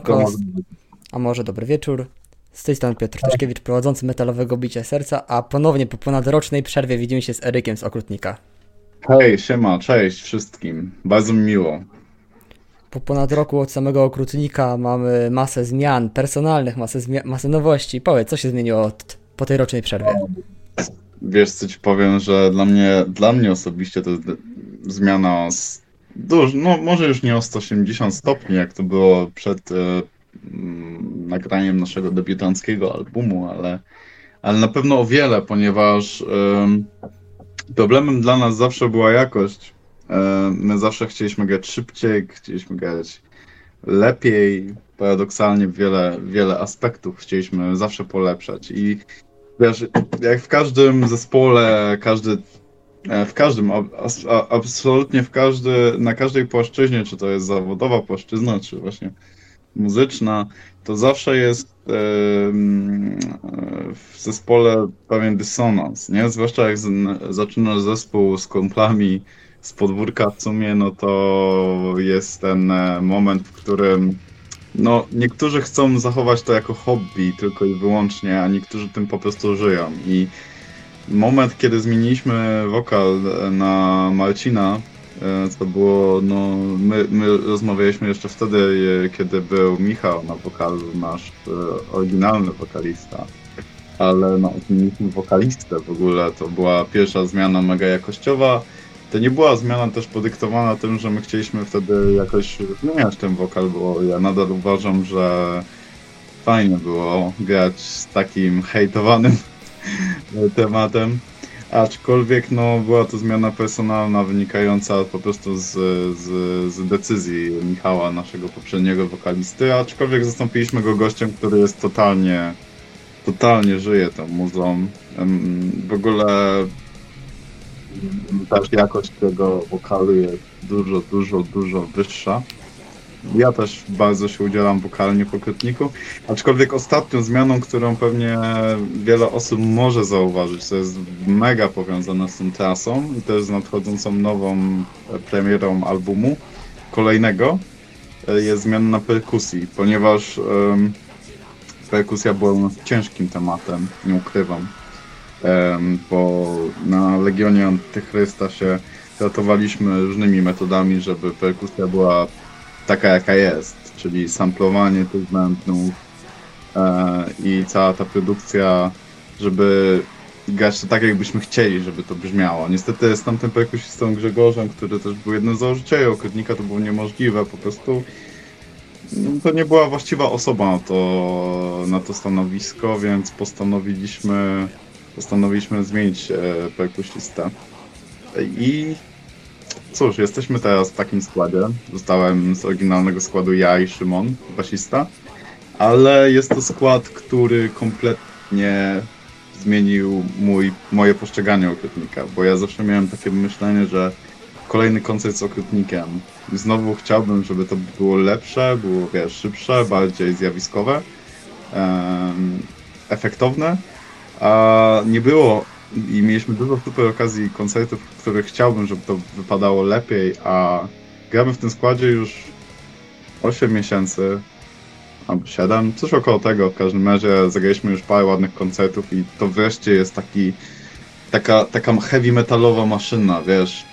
Siemanko, a może dobry wieczór. Z tej strony Piotr Tyszkiewicz, prowadzący metalowego bicia serca, a ponownie po ponadrocznej przerwie widzimy się z Erykiem z Okrutnika. Hej, siema, cześć wszystkim. Bardzo mi miło. Po ponad roku od samego Okrutnika mamy masę zmian personalnych, masę, zmia- masę nowości. Powiedz, co się zmieniło od, po tej rocznej przerwie? Wiesz co ci powiem, że dla mnie, dla mnie osobiście to zmiana z duż, no może już nie o 180 stopni, jak to było przed e, mm, nagraniem naszego debiutanckiego albumu, ale, ale na pewno o wiele, ponieważ em, problemem dla nas zawsze była jakość. E, my zawsze chcieliśmy grać szybciej, chcieliśmy grać lepiej, paradoksalnie wiele, wiele aspektów chcieliśmy zawsze polepszać i Wiesz, jak w każdym zespole, każdy, w każdym, absolutnie w każdy, na każdej płaszczyźnie, czy to jest zawodowa płaszczyzna, czy właśnie muzyczna, to zawsze jest e, e, w zespole pewien dysonans, nie? Zwłaszcza jak zaczynasz zespół z kumplami z podwórka w sumie, no to jest ten e, moment, w którym no, niektórzy chcą zachować to jako hobby tylko i wyłącznie, a niektórzy tym po prostu żyją. I moment, kiedy zmieniliśmy wokal e, na Marcina, e, to było, no, my, my rozmawialiśmy jeszcze wtedy, e, kiedy był Michał na wokalu, nasz oryginalny wokalista. Ale no, zmieniliśmy wokalistę w ogóle, to była pierwsza zmiana mega jakościowa. To nie była zmiana też podyktowana tym, że my chcieliśmy wtedy jakoś zmieniać ten wokal, bo ja nadal uważam, że fajnie było grać z takim hejtowanym tematem. Aczkolwiek no, była to zmiana personalna wynikająca po prostu z, z, z decyzji Michała, naszego poprzedniego wokalisty, aczkolwiek zastąpiliśmy go gościem, który jest totalnie, totalnie żyje tą muzą. W ogóle też jakość tego wokalu jest dużo, dużo, dużo wyższa. Ja też bardzo się udzielam wokalnie po Krótniku, aczkolwiek ostatnią zmianą, którą pewnie wiele osób może zauważyć, to jest mega powiązane z tą trasą i też z nadchodzącą nową e, premierą albumu kolejnego, e, jest zmiana na perkusji, ponieważ em, perkusja była ciężkim tematem, nie ukrywam. Em, bo na Legionie Antychrysta się ratowaliśmy różnymi metodami, żeby perkusja była taka jaka jest, czyli samplowanie tych bębnów e, i cała ta produkcja, żeby grać to tak jakbyśmy chcieli, żeby to brzmiało. Niestety z tamtym perkusistą Grzegorzem, który też był jednym z założycieli Okrutnika, to było niemożliwe, po prostu no, to nie była właściwa osoba na to, na to stanowisko, więc postanowiliśmy postanowiliśmy zmienić e, perkusistę. I cóż, jesteśmy teraz w takim składzie. Zostałem z oryginalnego składu ja i Szymon, basista, ale jest to skład, który kompletnie zmienił mój, moje postrzeganie okrutnika, bo ja zawsze miałem takie myślenie, że kolejny koncert z okrutnikiem. Znowu chciałbym, żeby to było lepsze, było wiesz, szybsze, bardziej zjawiskowe, em, efektowne, a nie było i mieliśmy dużo super okazji koncertów, w których chciałbym, żeby to wypadało lepiej, a gramy w tym składzie już 8 miesięcy, albo 7, coś około tego. W każdym razie zagraliśmy już parę ładnych koncertów i to wreszcie jest taki, taka, taka heavy metalowa maszyna, wiesz,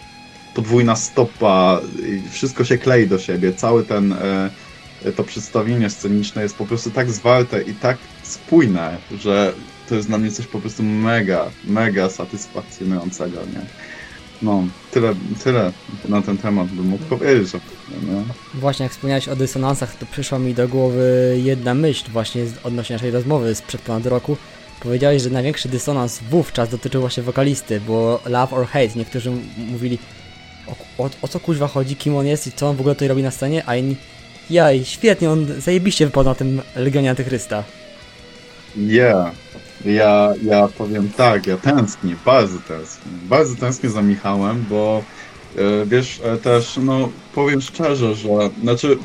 podwójna stopa, wszystko się klei do siebie, cały ten, e, to przedstawienie sceniczne jest po prostu tak zwarte i tak spójne, że to jest dla mnie coś po prostu mega, mega satysfakcjonującego, nie? No, tyle, tyle na ten temat bym mógł powiedzieć. Nie? Właśnie jak wspomniałeś o dysonansach, to przyszła mi do głowy jedna myśl właśnie odnośnie naszej rozmowy sprzed ponad roku. Powiedziałeś, że największy dysonans wówczas dotyczył właśnie wokalisty, było love or hate. Niektórzy mówili, o, o, o co kuźwa chodzi, kim on jest i co on w ogóle tutaj robi na scenie, a inni, jaj, świetnie, on zajebiście wypadł na tym Legionie Antychrysta. Yeah. Ja, ja powiem tak, ja tęsknię, bardzo tęsknię. Bardzo tęsknię za Michałem, bo e, wiesz, e, też, no powiem szczerze, że, znaczy,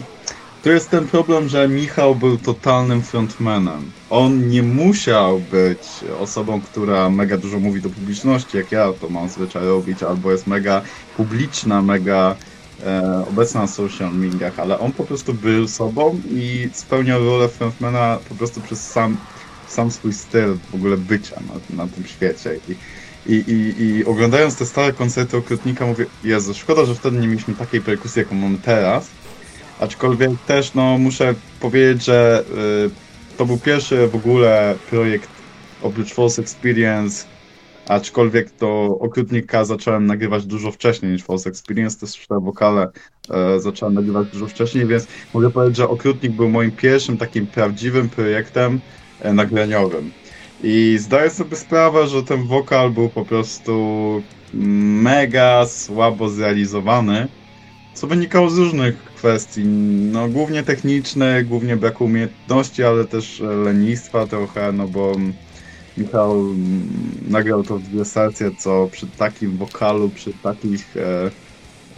to jest ten problem, że Michał był totalnym frontmanem. On nie musiał być osobą, która mega dużo mówi do publiczności, jak ja to mam zwyczaj robić, albo jest mega publiczna, mega e, obecny na social mediach, ale on po prostu był sobą i spełniał rolę frontmana po prostu przez sam, sam swój styl w ogóle bycia na, na tym świecie. I, i, i, I oglądając te stare koncerty Okrutnika mówię, Jezu, szkoda, że wtedy nie mieliśmy takiej perkusji, jaką mamy teraz. Aczkolwiek też no, muszę powiedzieć, że y, to był pierwszy w ogóle projekt oprócz False Experience, aczkolwiek to Okrutnika zacząłem nagrywać dużo wcześniej niż False Experience, też te wokale e, zacząłem nagrywać dużo wcześniej, więc mogę powiedzieć, że Okrutnik był moim pierwszym takim prawdziwym projektem nagraniowym. I zdaję sobie sprawę, że ten wokal był po prostu mega słabo zrealizowany, co wynikało z różnych kwestii, no głównie technicznych, głównie braku umiejętności, ale też lenistwa trochę, no bo Michał mm, nagrał to w dwie sercje, co przy takim wokalu, przy takich e,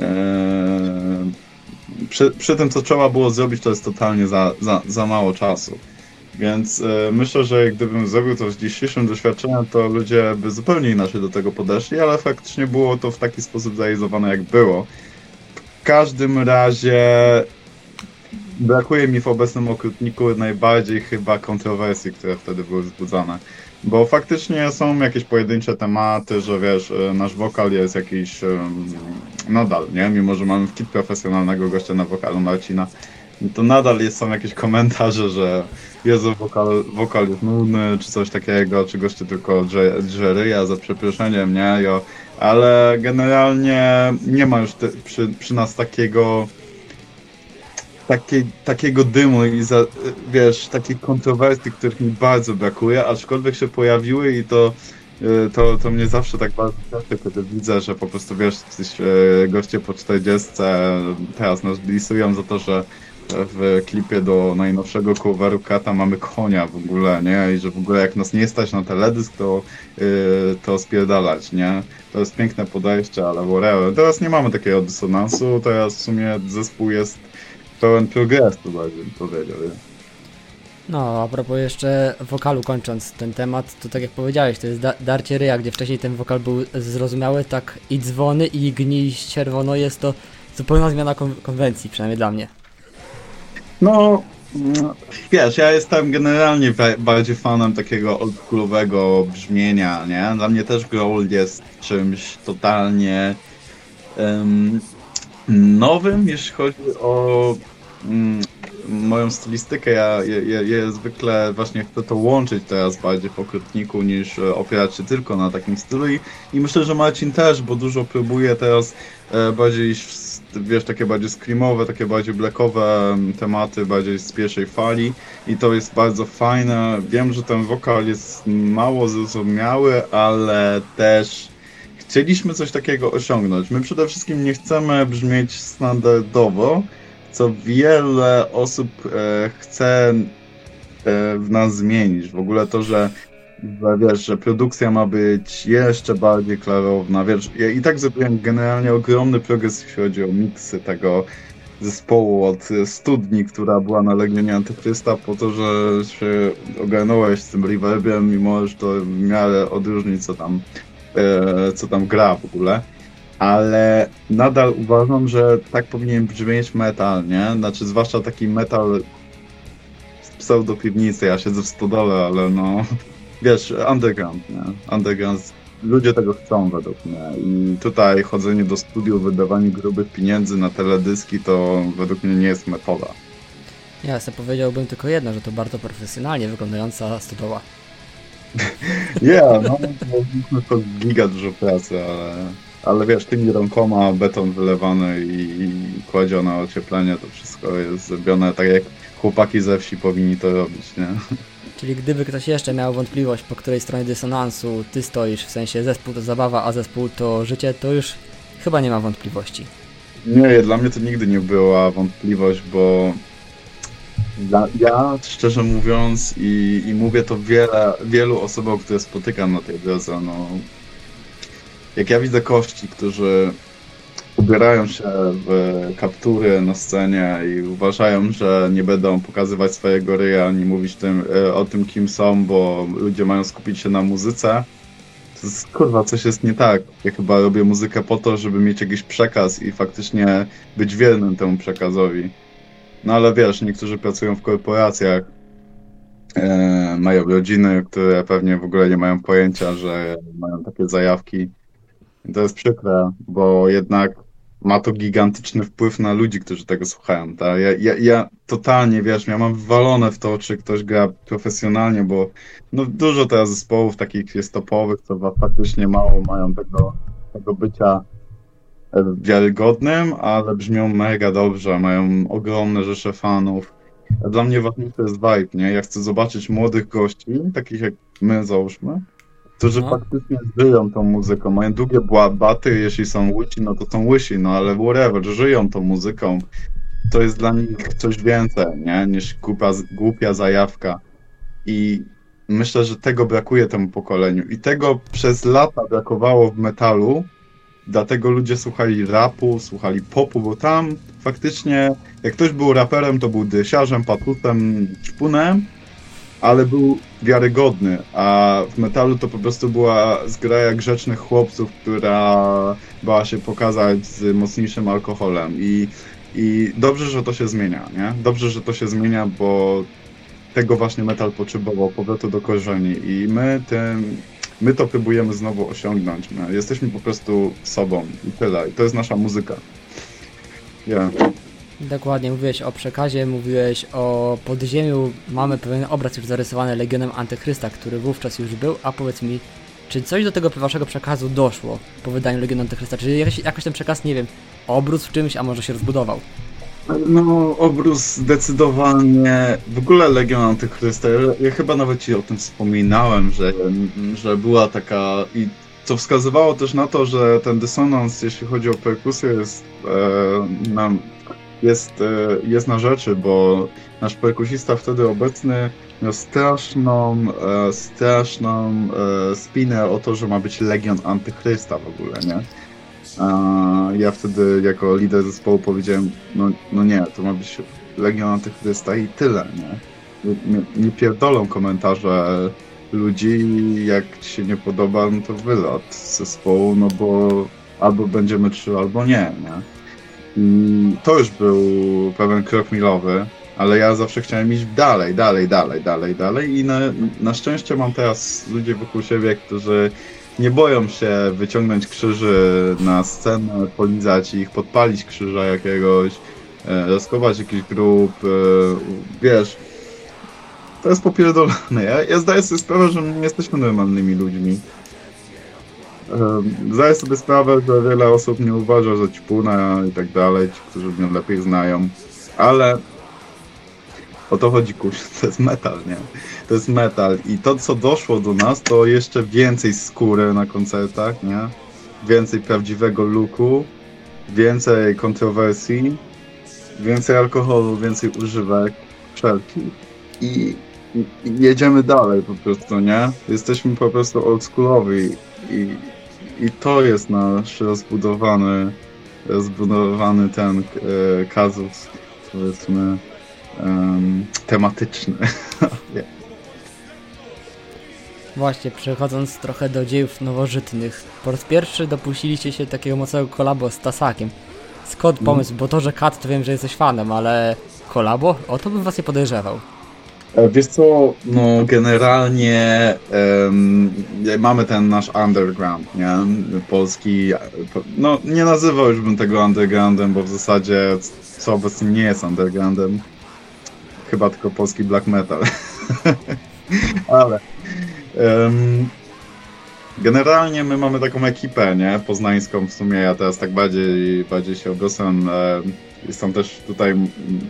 e, przy, przy, tym co trzeba było zrobić, to jest totalnie za, za, za mało czasu. Więc e, myślę, że gdybym zrobił to z dzisiejszym doświadczeniem, to ludzie by zupełnie inaczej do tego podeszli, ale faktycznie było to w taki sposób zrealizowane, jak było. W każdym razie brakuje mi w obecnym okrutniku najbardziej chyba kontrowersji, które wtedy były wzbudzane. Bo faktycznie są jakieś pojedyncze tematy, że wiesz, e, nasz wokal jest jakiś nadal, nie? Mimo, że mamy w kit profesjonalnego gościa na wokalu Marcina, to nadal jest, są jakieś komentarze, że Jezu, wokal, wokal jest nudny, czy coś takiego, czy goście tylko drze, drze ryja za przeproszeniem, nie? Jo. Ale generalnie nie ma już te, przy, przy nas takiego takie, takiego dymu i za, wiesz, takich kontrowersji, których mi bardzo brakuje, aczkolwiek się pojawiły i to y, to, to mnie zawsze tak bardzo cieszy, kiedy widzę, że po prostu wiesz, y, goście po 40 teraz nas blisują za to, że w klipie do najnowszego coveru Kata mamy konia w ogóle, nie? I że w ogóle jak nas nie stać na teledysk, to, yy, to spierdalać, nie? To jest piękne podejście, ale whatever. Teraz nie mamy takiego dysonansu, teraz w sumie zespół jest pełen progresu, bardziej bym powiedział, nie? No, a propos jeszcze wokalu kończąc ten temat, to tak jak powiedziałeś, to jest da darcie ryja, gdzie wcześniej ten wokal był zrozumiały, tak i dzwony i gnij czerwono jest to zupełna zmiana kon konwencji, przynajmniej dla mnie. No, wiesz, ja jestem generalnie bardziej fanem takiego oldschoolowego brzmienia, nie? Dla mnie też growl jest czymś totalnie um, nowym, jeśli chodzi o um, moją stylistykę. Ja, ja, ja, zwykle właśnie chcę to łączyć teraz bardziej w okrutniku niż opierać się tylko na takim stylu i, i myślę, że Marcin też, bo dużo próbuje teraz e, bardziej w wiesz, takie bardziej screamowe, takie bardziej blackowe tematy, bardziej z pierwszej fali i to jest bardzo fajne. Wiem, że ten wokal jest mało zrozumiały, ale też chcieliśmy coś takiego osiągnąć. My przede wszystkim nie chcemy brzmieć standardowo, co wiele osób e, chce e, w nas zmienić. W ogóle to, że że wiesz, że produkcja ma być jeszcze bardziej klarowna, wiesz, ja i tak zrobiłem generalnie ogromny progres, jeśli chodzi o miksy tego zespołu od studni, która była na Legionie Antychrysta, po to, że się ogarnąłeś z tym reverbem i możesz to w miarę odróżnić, co tam, e, co tam gra w ogóle. Ale nadal uważam, że tak powinien brzmieć metal, nie? Znaczy, zwłaszcza taki metal z pseudo piwnicy. Ja siedzę w stodole, ale no, wiesz, underground, nie? Underground, ludzie tego chcą według mnie i tutaj chodzenie do studiów, wydawanie grubych pieniędzy na teledyski to według mnie nie jest metoda. Ja sobie powiedziałbym tylko jedno, że to bardzo profesjonalnie wyglądająca stodoła. yeah, no, to giga dużo pracy, ale, ale wiesz, tymi rąkoma beton wylewany i, i kładzione ocieplenie, to wszystko jest zrobione tak jak chłopaki ze wsi powinni to robić, nie? Czyli gdyby ktoś jeszcze miał wątpliwość, po której stronie dysonansu ty stoisz, w sensie zespół to zabawa, a zespół to życie, to już chyba nie ma wątpliwości. Nie, dla mnie to nigdy nie była wątpliwość, bo ja szczerze mówiąc i, i mówię to wiele, wielu osobom, które spotykam na tej drodze, no jak ja widzę kości, którzy ubierają się w kaptury na scenie i uważają, że nie będą pokazywać swojego ryja ani mówić tym, e, o tym, kim są, bo ludzie mają skupić się na muzyce, to jest, kurwa, coś jest nie tak. Ja chyba robię muzykę po to, żeby mieć jakiś przekaz i faktycznie być wiernym temu przekazowi. No ale wiesz, niektórzy pracują w korporacjach, e, mają rodziny, które pewnie w ogóle nie mają pojęcia, że mają takie zajawki. I to jest przykre, bo jednak ma to gigantyczny wpływ na ludzi, którzy tego słuchają. Tak? Ja, ja, ja totalnie, wiesz, ja mam wywalone w to, czy ktoś gra profesjonalnie, bo no, dużo teraz zespołów takich jest topowych, co faktycznie mało mają tego, tego bycia e, wiarygodnym, ale brzmią mega dobrze, mają ogromne rzesze fanów. Dla mnie ważniejszy jest vibe, nie? Ja chcę zobaczyć młodych gości, takich jak my załóżmy, którzy No. faktycznie żyją tą muzyką, mają długie baty, jeśli są łysi, no to są łysi, no ale whatever, żyją tą muzyką. To jest dla nich coś więcej, nie? Niż głupia, głupia zajawka. I myślę, że tego brakuje temu pokoleniu. I tego przez lata brakowało w metalu, dlatego ludzie słuchali rapu, słuchali popu, bo tam faktycznie, jak ktoś był raperem, to był dysiarzem, patutem, szpunem, ale był wiarygodny, a w metalu to po prostu była zgraja grzecznych chłopców, która bała się pokazać z mocniejszym alkoholem i, i dobrze, że to się zmienia, nie? Dobrze, że to się zmienia, bo tego właśnie metal potrzebował, powrotu do korzeni i my tym, my to próbujemy znowu osiągnąć, my jesteśmy po prostu sobą i tyle, i to jest nasza muzyka. Yeah. Dokładnie, mówiłeś o przekazie, mówiłeś o podziemiu. Mamy pewien obraz już zarysowany Legionem Antychrysta, który wówczas już był, a powiedz mi, czy coś do tego waszego przekazu doszło po wydaniu Legionu Antychrysta? Czy jakoś, jakoś ten przekaz, nie wiem, obrósł w czymś, a może się rozbudował? No, obrus zdecydowanie. W ogóle Legion Antychrysta. Ja, ja chyba nawet ci o tym wspominałem, że, że była taka. I co wskazywało też na to, że ten dysonans, jeśli chodzi o perkusję, jest, e, na, jest, e, jest na rzeczy, bo nasz perkusista wtedy obecny miał straszną, e, straszną e, spinę o to, że ma być Legion Antychrysta w ogóle, nie? Ja wtedy jako lider zespołu powiedziałem, no, no nie, to ma być Legion Antychrysta i tyle, nie? Nie, nie pierdolą komentarze ludzi, jak ci się nie podoba, no to wylot z zespołu, no bo albo będziemy trzy, albo nie, nie? I to już był pewien krok milowy, ale ja zawsze chciałem iść dalej, dalej, dalej, dalej, dalej i na, na szczęście mam teraz ludzi wokół siebie, którzy nie boją się wyciągnąć krzyży na scenę, polizać ich, podpalić krzyża jakiegoś, e, rozkować jakiś grup, e, wiesz, to jest popierdolone. Ja, ja zdaję sobie sprawę, że nie jesteśmy normalnymi ludźmi. Zdaję sobie sprawę, że wiele osób nie uważa, że ćpuna i tak dalej, ci, którzy mnie lepiej znają, ale o to chodzi, kurczę, to jest metal, nie? To jest metal i to, co doszło do nas, to jeszcze więcej skóry na koncertach, nie? Więcej prawdziwego looku, więcej kontrowersji, więcej alkoholu, więcej używek wszelkich i jedziemy dalej po prostu, nie? Jesteśmy po prostu oldschoolowi i, i to jest nasz rozbudowany, rozbudowany ten e, kazus, powiedzmy, em, tematyczny. Właśnie, przechodząc trochę do dziejów nowożytnych, po raz pierwszy dopuściliście się takiego mocnego kolabo z Tasakiem. Skąd pomysł? Bo to, że Kat, to wiem, że jesteś fanem, ale kolabo? O to bym was nie podejrzewał. E, Wiesz co, no generalnie em, mamy ten nasz underground, nie? Polski, po- no nie nazywał już bym tego undergroundem, bo w zasadzie co obecnie nie jest undergroundem. Chyba tylko polski black metal. Ale em, generalnie my mamy taką ekipę, nie? Poznańską w sumie, ja teraz tak bardziej, bardziej się odniosłem. E, Jestem też tutaj,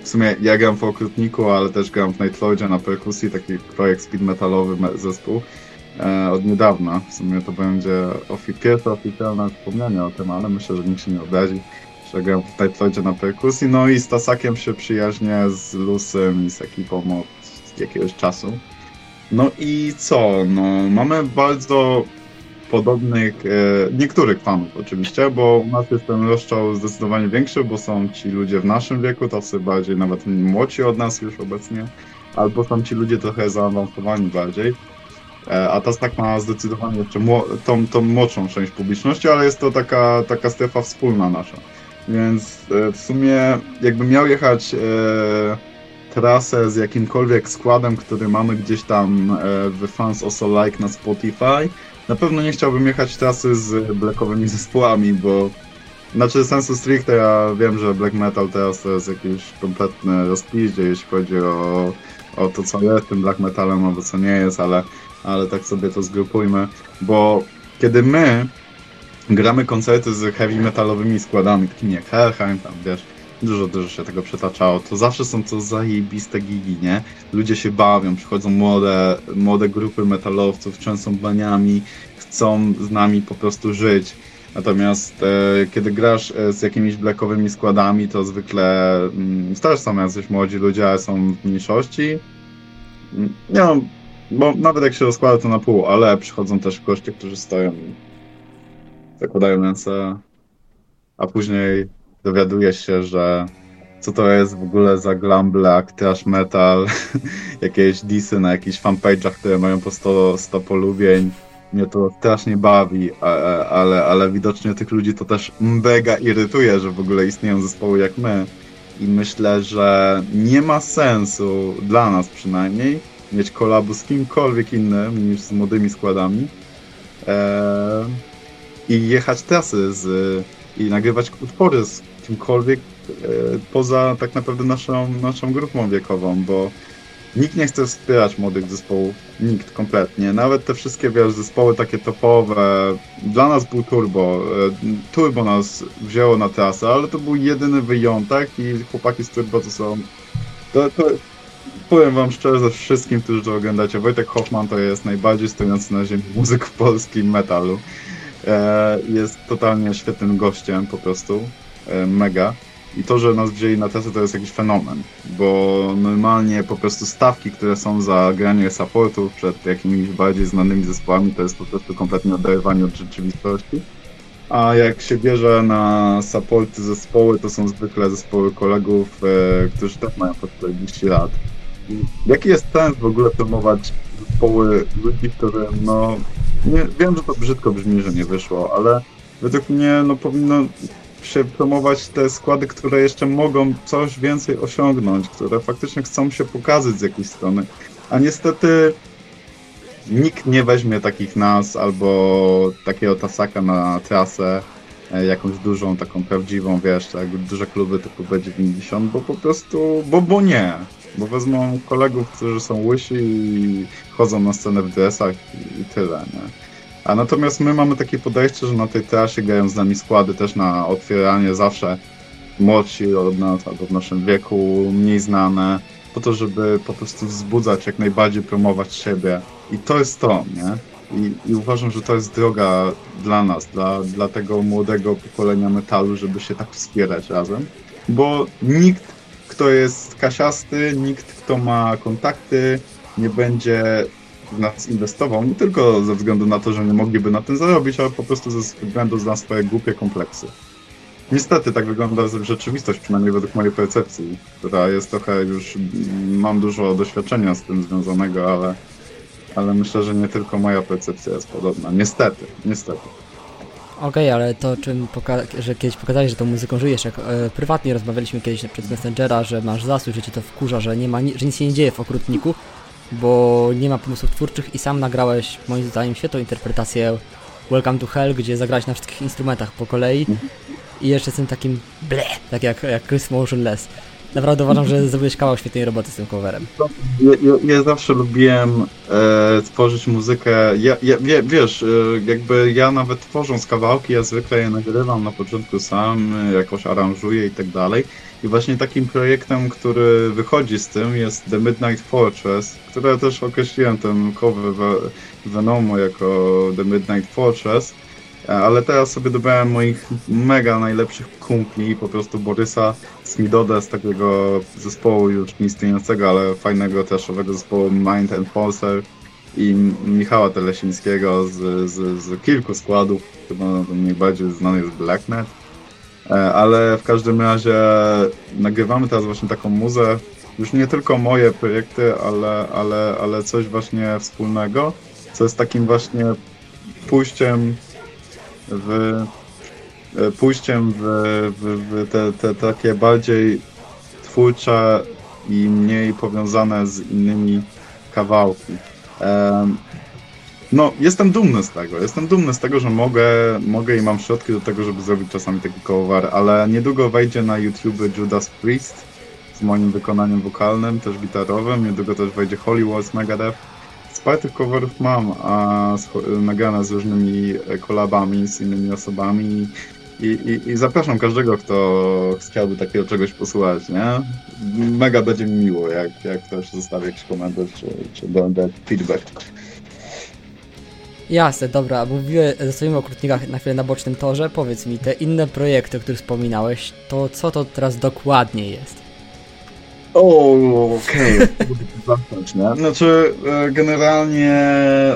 w sumie ja gram w Okrutniku, ale też gram w Nightlordzie na perkusji, taki projekt speed metalowy me- zespół e, od niedawna. W sumie to będzie ofi- pierwsze oficjalne wspomnienie o tym, ale myślę, że nikt się nie obrazi, że gram w Nightlordzie na perkusji. No i z Tasakiem się przyjaźnię, z Lusem i z ekipą od jakiegoś czasu. No i co? No, mamy bardzo podobnych, e, niektórych fanów oczywiście, bo u nas jest ten rozstrzał zdecydowanie większy, bo są ci ludzie w naszym wieku, tacy bardziej nawet młodsi od nas już obecnie, albo są ci ludzie trochę zaawansowani bardziej. E, A Tastak ma zdecydowanie jeszcze tą, tą młodszą część publiczności, ale jest to taka, taka strefa wspólna nasza. Więc e, w sumie jakbym miał jechać trasę z jakimkolwiek składem, który mamy gdzieś tam w Fans Also Like na Spotify, na pewno nie chciałbym jechać trasy z blackowymi zespołami, bo znaczy sensu stricte ja wiem, że black metal teraz to jest jakiś kompletny rozpiździe, jeśli chodzi o, o to, co jest tym black metalem, albo co nie jest, ale, ale tak sobie to zgrupujmy, bo kiedy my gramy koncerty z heavy metalowymi składami, takimi jak Helheim, tam wiesz, dużo, dużo się tego przytaczało, to zawsze są to zajebiste gigi, nie? Ludzie się bawią, przychodzą młode, młode grupy metalowców, często baniami, chcą z nami po prostu żyć. Natomiast e, kiedy grasz e, z jakimiś blackowymi składami, to zwykle mm, też są jacyś młodzi ludzie, ale są w mniejszości. Mm, Nie no, bo nawet jak się rozkłada to na pół, ale przychodzą też goście, którzy stoją zakładają ręce, a później dowiadujesz się, że co to jest w ogóle za glam black, trash metal, jakieś disy na jakichś fanpage'ach, które mają po 100, 100 polubień. Mnie to strasznie bawi, a- a- ale, ale widocznie tych ludzi to też mega irytuje, że w ogóle istnieją zespoły jak my. I myślę, że nie ma sensu, dla nas przynajmniej, mieć kolabu z kimkolwiek innym niż z młodymi składami. Eee, I jechać trasy z, i nagrywać utwory z kimkolwiek e, poza tak naprawdę naszą, naszą grupą wiekową, bo nikt nie chce wspierać młodych zespołów, nikt kompletnie. Nawet te wszystkie wiesz, zespoły takie topowe. Dla nas był Turbo. e, Turbo nas wzięło na trasę, ale to był jedyny wyjątek i chłopaki z Turbo to są. To, to, powiem wam szczerze, ze wszystkim, którzy to oglądacie, Wojtek Hoffman to jest najbardziej stojący na ziemi muzyk w polskim metalu. E, jest totalnie świetnym gościem po prostu. E, mega. I to, że nas wzięli na trasę, to jest jakiś fenomen, bo normalnie po prostu stawki, które są za granie supportów przed jakimiś bardziej znanymi zespołami, to jest po prostu kompletnie oderwanie od rzeczywistości. A jak się bierze na supporty zespoły, to są zwykle zespoły kolegów, e, którzy też mają po 40 lat. Jaki jest sens w ogóle promować zespoły ludzi, które no... Nie, wiem, że to brzydko brzmi, że nie wyszło, ale według mnie no powinno się promować te składy, które jeszcze mogą coś więcej osiągnąć, które faktycznie chcą się pokazać z jakiejś strony. A niestety nikt nie weźmie takich nas albo takiego tasaka na trasę, e, jakąś dużą, taką prawdziwą, wiesz, tak, duże kluby typu B90, bo po prostu, bo, bo nie. Bo wezmą kolegów, którzy są łysi i chodzą na scenę w dresach i, i tyle, nie? A natomiast my mamy takie podejście, że na tej trasie grają z nami składy też na otwieranie zawsze młodsi od nas albo w naszym wieku, mniej znane, po to, żeby po prostu wzbudzać, jak najbardziej promować siebie. I to jest to, nie? I, I uważam, że to jest droga dla nas, dla, dla tego młodego pokolenia metalu, żeby się tak wspierać razem. Bo nikt, kto jest kasiasty, nikt, kto ma kontakty, nie będzie w nas inwestował, nie tylko ze względu na to, że nie mogliby na tym zarobić, ale po prostu ze względu na swoje głupie kompleksy. Niestety tak wygląda rzeczywistość, przynajmniej według mojej percepcji, która jest trochę już, mm, mam dużo doświadczenia z tym związanego, ale, ale myślę, że nie tylko moja percepcja jest podobna. Niestety, niestety. Okej, ale to czym że kiedyś pokazałeś, że tą muzyką żyjesz, jak e, prywatnie rozmawialiśmy kiedyś przez Messengera, że masz zasób, że cię to wkurza, że, nie ma, ni- że nic się nie dzieje w Okrutniku, bo nie ma pomysłów twórczych i sam nagrałeś moim zdaniem świetną interpretację Welcome to Hell, gdzie zagrałeś na wszystkich instrumentach po kolei i jeszcze z tym takim ble, tak jak, jak Chris Motionless. Naprawdę uważam, że zrobiłeś kawał świetnej roboty z tym coverem. Ja, ja, ja zawsze lubiłem e, tworzyć muzykę. Ja, ja, wie, wiesz, e, jakby ja nawet tworząc kawałki, ja zwykle je nagrywam na początku sam, jakoś aranżuję i tak dalej. I właśnie takim projektem, który wychodzi z tym jest The Midnight Fortress, które też określiłem ten cover Ve- Venomu jako The Midnight Fortress. E, Ale teraz sobie dobrałem moich mega najlepszych kumpli, po prostu Borysa Smidodę z takiego zespołu już nieistniejącego, ale fajnego trashowego zespołu Mind Enforcer i Michała Telesińskiego z, z, z kilku składów, chyba najbardziej znany jest Blacknet. E, Ale w każdym razie nagrywamy teraz właśnie taką muzę, już nie tylko moje projekty, ale, ale, ale coś właśnie wspólnego co jest takim właśnie pójściem w pójściem w, w, w te, te takie bardziej twórcze i mniej powiązane z innymi kawałki. No, jestem dumny z tego. Jestem dumny z tego, że mogę, mogę i mam środki do tego, żeby zrobić czasami taki cover, ale niedługo wejdzie na YouTube Judas Priest z moim wykonaniem wokalnym, też gitarowym. Niedługo też wejdzie Holy Wars Megadeth. Sporo tych coverów mam, a nagrane z różnymi e, kolabami, z innymi osobami. I, i, I zapraszam każdego, kto chciałby takiego czegoś posłuchać, nie? Mega będzie mi miło, jak, jak ktoś zostawi jakiś komentarz, czy, czy da feedback. Jasne, dobra, mówiłem, zostawimy o okrutnikach na chwilę na bocznym torze. Powiedz mi, te inne projekty, o których wspominałeś, to co to teraz dokładnie jest? O, okej. Nie? Znaczy, e, generalnie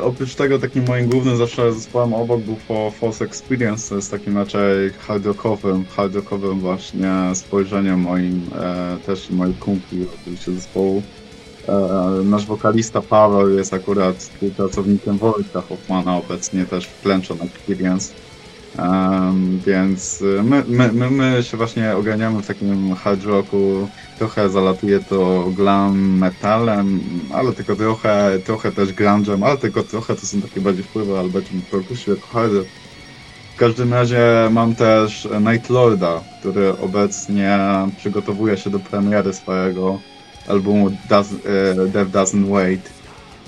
oprócz tego takim moim głównym zawsze zespołem obok był False Experience, to jest takim raczej hard rockowym, hard rockowym właśnie spojrzeniem moim, e, też moich kumpli oczywiście zespołu. E, nasz wokalista Paweł jest akurat współpracownikiem Wojtka Hoffmana, obecnie też w Plenchon Experience. Em, więc y, my, my, my, my się właśnie oganiamy w takim hard rocku, trochę zalatuje to glam metalem, ale tylko trochę, trochę też grunge'em, ale tylko trochę to są takie bardziej wpływy, bardziej perkusji jako hardy. W każdym razie mam też Night Lorda, który obecnie przygotowuje się do premiery swojego albumu Does, e, Death Doesn't Wait.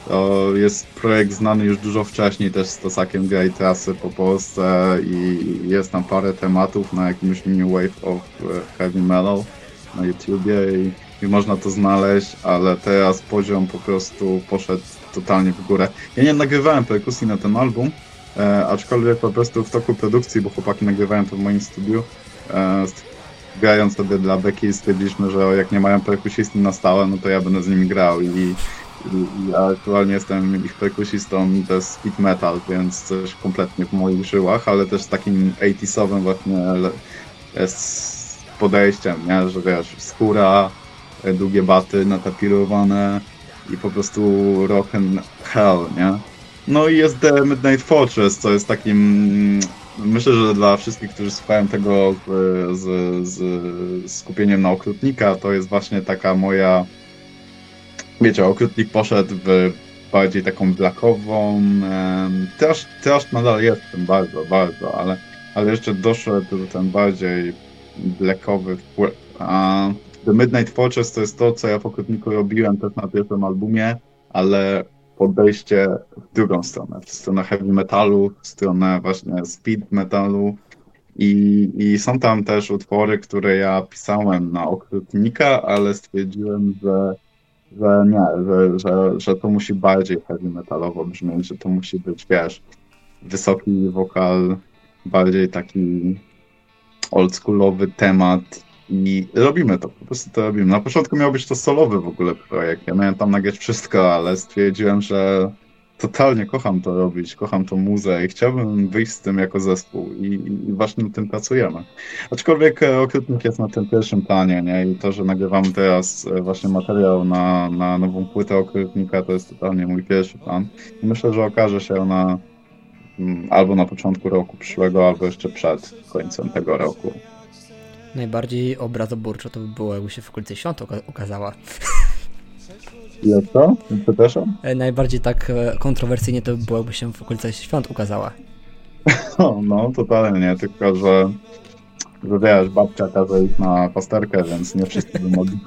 To jest projekt znany już dużo wcześniej też z Tosakiem Gay Trasy po Polsce i jest tam parę tematów na jakimś New Wave of e, Heavy Metal na YouTubie i, i można to znaleźć, ale teraz poziom po prostu poszedł totalnie w górę. Ja nie nagrywałem perkusji na ten album, e, aczkolwiek po prostu w toku produkcji, bo chłopaki nagrywają to w moim studiu, e, grając sobie dla Becky stwierdziliśmy, że jak nie mają perkusisty na stałe, no to ja będę z nimi grał i, i, aktualnie jestem ich perkusistą to jest speed metal, więc coś kompletnie w moich żyłach, ale też takim 80sowym właśnie z podejściem, nie? że wiesz, skóra, e, długie baty natapirowane i po prostu rock and hell, nie? No i jest The Midnight Fortress, co jest takim... mm, Myślę, że dla wszystkich, którzy słuchają tego z, z, z skupieniem na okrutnika, to jest właśnie taka moja... Wiecie, okrutnik poszedł w bardziej taką blackową... Też, też nadal jest w tym bardzo, bardzo, ale, ale jeszcze doszedł ten bardziej blackowy wpływ. A The Midnight Fortress to jest to, co ja w okrutniku robiłem też na pierwszym albumie, ale podejście w drugą stronę, w stronę heavy metalu, w stronę właśnie speed metalu i, i są tam też utwory, które ja pisałem na okrutnika, ale stwierdziłem, że, że nie, że, że, że to musi bardziej heavy metalowo brzmieć, że to musi być, wiesz, wysoki wokal, bardziej taki oldschoolowy temat i robimy to, po prostu to robimy. Na początku miał być to solowy w ogóle projekt, ja miałem tam nagrać wszystko, ale stwierdziłem, że totalnie kocham to robić, kocham tą muzę i chciałbym wyjść z tym jako zespół i, i właśnie nad tym pracujemy. Aczkolwiek e, Okrutnik jest na tym pierwszym planie, nie? I to, że nagrywamy teraz e, właśnie materiał na, na nową płytę Okrutnika, to jest totalnie mój pierwszy plan. I myślę, że okaże się ona mm, albo na początku roku przyszłego, albo jeszcze przed końcem tego roku. Najbardziej obrazoburczo to by było, jakby się w okolicy świąt Jak to? Przepraszam? E, Najbardziej tak e, kontrowersyjnie to by było, jakby się w okolicy świąt ukazała. No, no totalnie nie, tylko że, że wiesz, babcia każe iść na pasterkę, więc nie wszyscy by mogli.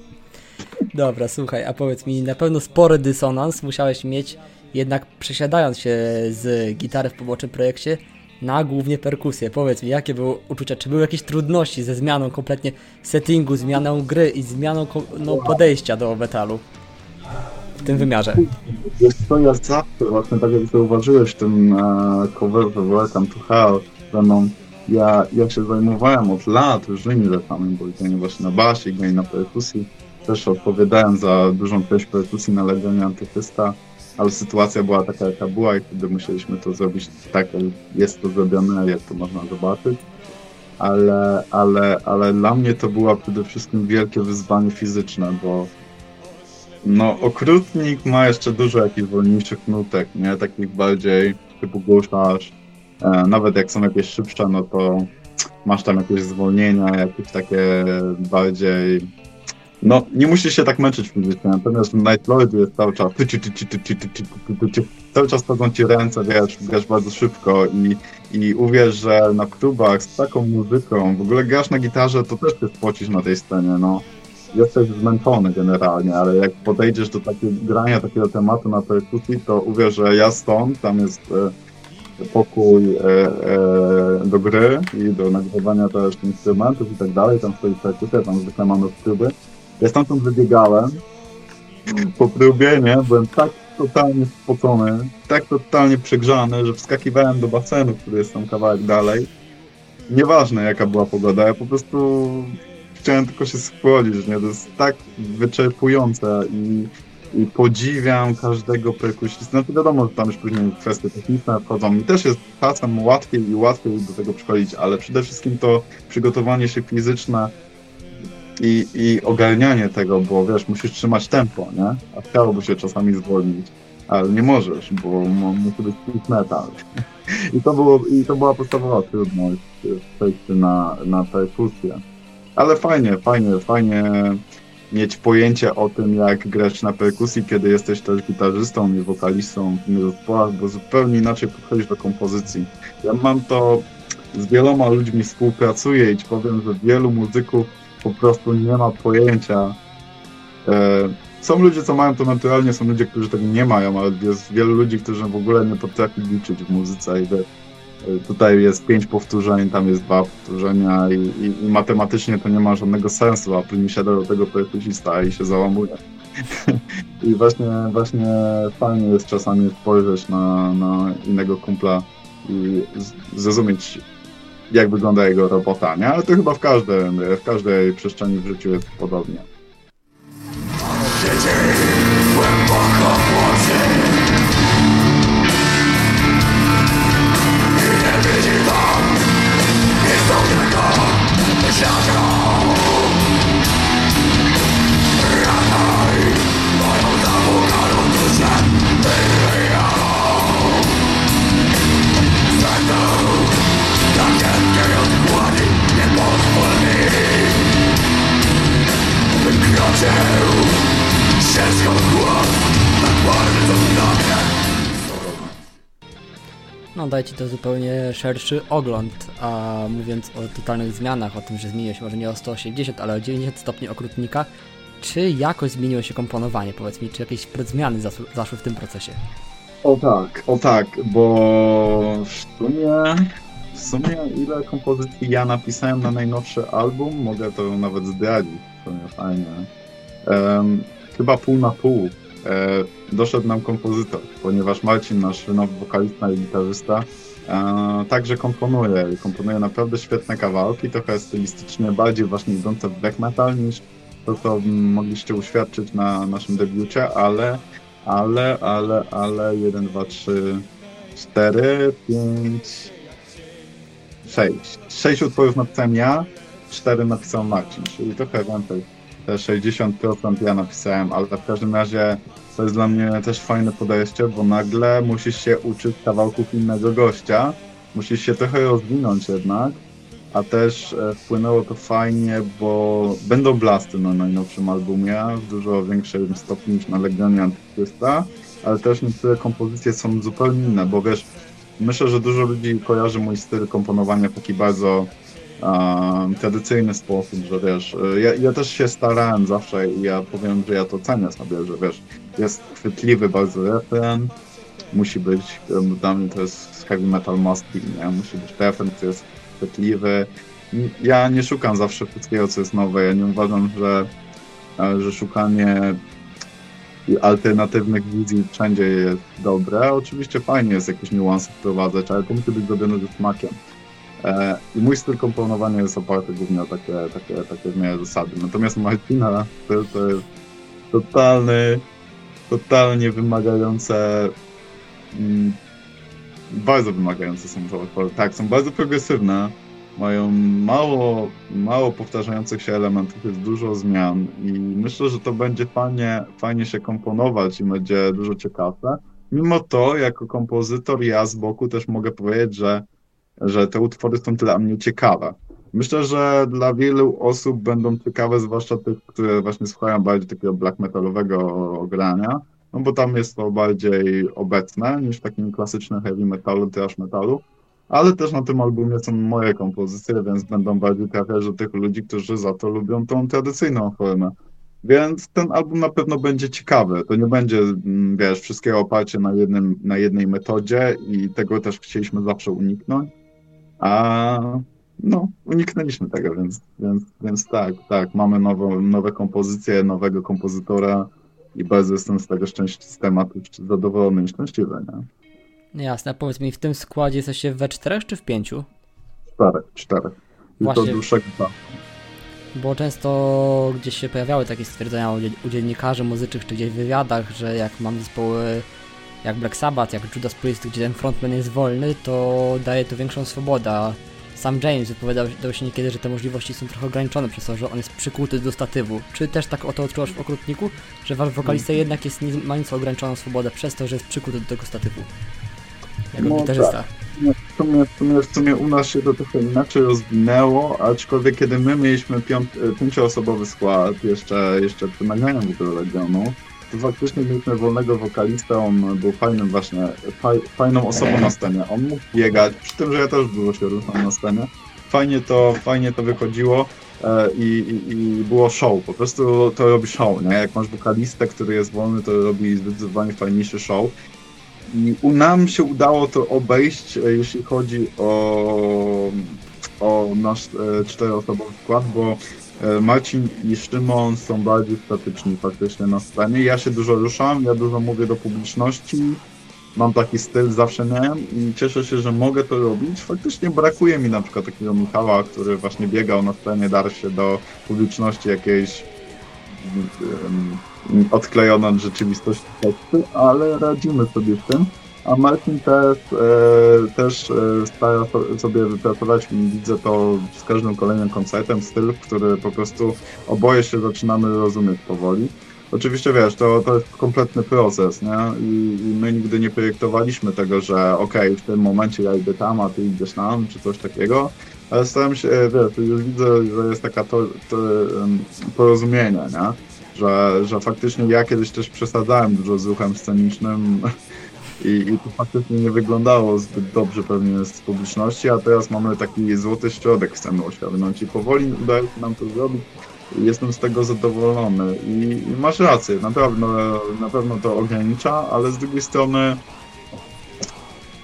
Dobra, słuchaj, a powiedz mi, na pewno spory dysonans musiałeś mieć, jednak przesiadając się z gitary w pobocznym projekcie na głównie perkusję. Powiedz mi, jakie były uczucia? Czy były jakieś trudności ze zmianą kompletnie settingu, zmianą gry i zmianą no, podejścia do metalu w tym wymiarze? Wiesz co, ja zawsze, właśnie tak jak zauważyłeś tym e, coverze Welcome to Hell ze mną, ja, ja się zajmowałem od lat różnymi rzeczami, bo granie właśnie na basie, granie na perkusji, też odpowiadałem za dużą część perkusji na Legionie Antychysta, ale sytuacja była taka, jaka była i wtedy musieliśmy to zrobić tak, jest to zrobione, jak to można zobaczyć. Ale, ale, ale dla mnie to było przede wszystkim wielkie wyzwanie fizyczne, bo No, okrutnik ma jeszcze dużo jakichś wolniejszych nutek, nie? Takich bardziej typu guszasz. E, nawet jak są jakieś szybsze, no to masz tam jakieś zwolnienia, jakieś takie bardziej... No, nie musisz się tak męczyć fizycznie, natomiast Night Lordzie jest cały czas cały czas chodzą ci ręce, wiesz, grasz bardzo szybko i, i uwierz, że na klubach z taką muzyką, w ogóle grasz na gitarze, to też się spocisz na tej scenie, no jesteś zmęczony generalnie, ale jak podejdziesz do takiego grania takiego tematu na perkusji, to uwierz, że ja stąd, tam jest e, pokój e, e, do gry i do nagrywania też instrumentów i tak dalej, tam stoi perkusja, tam zwykle mamy próby. Ja stamtąd wybiegałem po próbie, nie? Byłem tak totalnie spocony, tak totalnie przegrzany, że wskakiwałem do basenu, który jest tam kawałek dalej. Nieważne jaka była pogoda, ja po prostu chciałem tylko się spłodzić, nie? To jest tak wyczerpujące i, i podziwiam każdego perkusisty. No to wiadomo, że tam już później kwestie techniczne wchodzą. Mi też jest czasem łatwiej i łatwiej do tego przychodzić, ale przede wszystkim to przygotowanie się fizyczne i, i ogarnianie tego, bo wiesz, musisz trzymać tempo, nie? A chciałoby się czasami zwolnić, ale nie możesz, bo musi być speed metal. I to, było, I to była podstawowa trudność w na, na perkusję. Ale fajnie, fajnie, fajnie mieć pojęcie o tym, jak grać na perkusji, kiedy jesteś też gitarzystą i wokalistą w innych zespołach, bo zupełnie inaczej podchodzisz do kompozycji. Ja mam to z wieloma ludźmi współpracuję i ci powiem, że wielu muzyków po prostu nie ma pojęcia. E, są ludzie, co mają to naturalnie, są ludzie, którzy tego nie mają, ale jest wielu ludzi, którzy w ogóle nie potrafi liczyć w muzyce i Tutaj jest pięć powtórzeń, tam jest dwa powtórzenia i, i, i matematycznie to nie ma żadnego sensu, a później siada do tego perkusista i się załamuje. I właśnie, właśnie fajnie jest czasami spojrzeć na, na innego kumpla i zrozumieć, jak wygląda jego robota, nie? Ale to chyba w, każdym, w każdej przestrzeni w życiu jest podobnie. No daje ci to zupełnie szerszy ogląd, a mówiąc o totalnych zmianach, o tym, że zmieniło się może nie o 180, ale o 90 stopni okrutnika, czy jakoś zmieniło się komponowanie, powiedz mi, czy jakieś zmiany zaszły w tym procesie? O tak, o tak, bo w sumie, w sumie ile kompozycji ja napisałem na najnowszy album, mogę to nawet zdradzić, w sumie fajnie. Um, chyba pół na pół doszedł nam kompozytor, ponieważ Marcin, nasz nowy wokalista i gitarzysta, e, także komponuje komponuje naprawdę świetne kawałki, trochę stylistycznie bardziej właśnie idące w black metal niż to, co mogliście uświadczyć na naszym debiucie, ale, ale, ale, ale 1, 2, 3, 4, 5, 6. 6 utworów napisałem ja, 4 napisał Marcin, czyli trochę więcej. Te 60% ja napisałem, ale w każdym razie to jest dla mnie też fajne podejście, bo nagle musisz się uczyć kawałków innego gościa, musisz się trochę rozwinąć jednak, a też e, wpłynęło to fajnie, bo będą blasty na najnowszym albumie w dużo większym stopniu niż na Legionie Antychrysta, ale też niektóre kompozycje są zupełnie inne, bo wiesz, myślę, że dużo ludzi kojarzy mój styl komponowania taki bardzo um, tradycyjny sposób, że wiesz, e, ja, ja, też się starałem zawsze i ja powiem, że ja to cenię sobie, że wiesz, jest chwytliwy bardzo refren, musi być, dla mnie to jest heavy metal be, nie? musi być refren, który jest chwytliwy. Ja nie szukam zawsze wszystkiego, co jest nowe, ja nie uważam, że, e, że szukanie alternatywnych wizji wszędzie jest dobre. Oczywiście fajnie jest jakieś niuanse wprowadzać, ale to musi być zrobione ze smakiem. E, I mój styl komponowania jest oparty głównie o takie, takie, takie w zasady. Natomiast Martina to, to jest totalny, totalnie wymagające, mm, bardzo wymagające są to utwory. Tak, są bardzo progresywne mają mało, mało powtarzających się elementów, jest dużo zmian i myślę, że to będzie fajnie, fajnie się komponować i będzie dużo ciekawe. Mimo to, jako kompozytor, ja z boku też mogę powiedzieć, że, że te utwory są dla mnie ciekawe. Myślę, że dla wielu osób będą ciekawe, zwłaszcza tych, które właśnie słuchają bardziej takiego black metalowego grania, no bo tam jest to bardziej obecne niż w takim klasycznym heavy metalu, trash metalu. Ale też na tym albumie są moje kompozycje, więc będą bardziej trafiać do tych ludzi, którzy za to lubią tą tradycyjną formę. Więc ten album na pewno będzie ciekawy. To nie będzie, mm, wiesz, wszystkiego oparcie na, jednym, na jednej metodzie i tego też chcieliśmy zawsze uniknąć. A no, uniknęliśmy tego, więc, więc, więc tak, tak, mamy nową, nowe kompozycje, nowego kompozytora i bardzo jestem z tego szczęśliwy, z tematu zadowolony i szczęśliwy, nie? Jasne, powiedz mi, w tym składzie jesteście we czterech czy w pięciu? Czterech, czterech. I Właśnie. to dłuższego. Bo często gdzieś się pojawiały takie stwierdzenia u dziennikarzy muzycznych czy gdzieś w wywiadach, że jak mam zespoły jak Black Sabbath, jak Judas Priest, gdzie ten frontman jest wolny, to daje to większą swobodę. Sam James wypowiadał dał się niekiedy, że te możliwości są trochę ograniczone przez to, że on jest przykuty do statywu. Czy też tak o to odczuwasz w Okrutniku? Że wasz wokalista jednak jest, ma nieco ograniczoną swobodę przez to, że jest przykuty do tego statywu? Jako No gitarzysta. W sumie, w, sumie, w sumie u nas się to trochę inaczej rozwinęło, aczkolwiek kiedy my mieliśmy piąt, pięcioosobowy skład, jeszcze, jeszcze przy nagraniu w ogóle Legionu, faktycznie mieliśmy wolnego wokalistę, on był fajnym właśnie, faj, fajną osobą na scenie. On mógł biegać, przy tym, że ja też dużo się ruszam na scenie. Fajnie to, fajnie to wychodziło e, i, i, i było show, po prostu to robi show, nie? Jak masz wokalistę, który jest wolny, to robi zdecydowanie fajniejszy show. I u nam się udało to obejść, e, jeśli chodzi o, o nasz e, czteroosobowy skład, bo Marcin i Szymon są bardziej statyczni faktycznie na scenie. Ja się dużo ruszam, ja dużo mówię do publiczności, mam taki styl, zawsze miałem i cieszę się, że mogę to robić. Faktycznie brakuje mi na przykład takiego Michała, który właśnie biegał na scenie, darł się do publiczności jakiejś em, odklejona od rzeczywistości teksty, ale radzimy sobie z tym. A Martin też, e, też e, stara so- sobie wypracować, widzę to z każdym kolejnym koncertem, styl, który po prostu oboje się zaczynamy rozumieć powoli. Oczywiście wiesz, to, to jest kompletny proces, nie? I, I my nigdy nie projektowaliśmy tego, że okej, w tym momencie ja idę tam, a ty idziesz tam, czy coś takiego. Ale staram się, e, wiesz, już widzę, że jest taka to, to, porozumienie, nie? Że, że faktycznie ja kiedyś też przesadzałem dużo z ruchem scenicznym i, i to faktycznie nie wyglądało zbyt dobrze pewnie z publiczności, a teraz mamy taki złoty środek chcemy osiągnąć i powoli udaje się nam to zrobić. Jestem z tego zadowolony i, i masz rację, na pewno, na pewno to ogranicza, ale z drugiej strony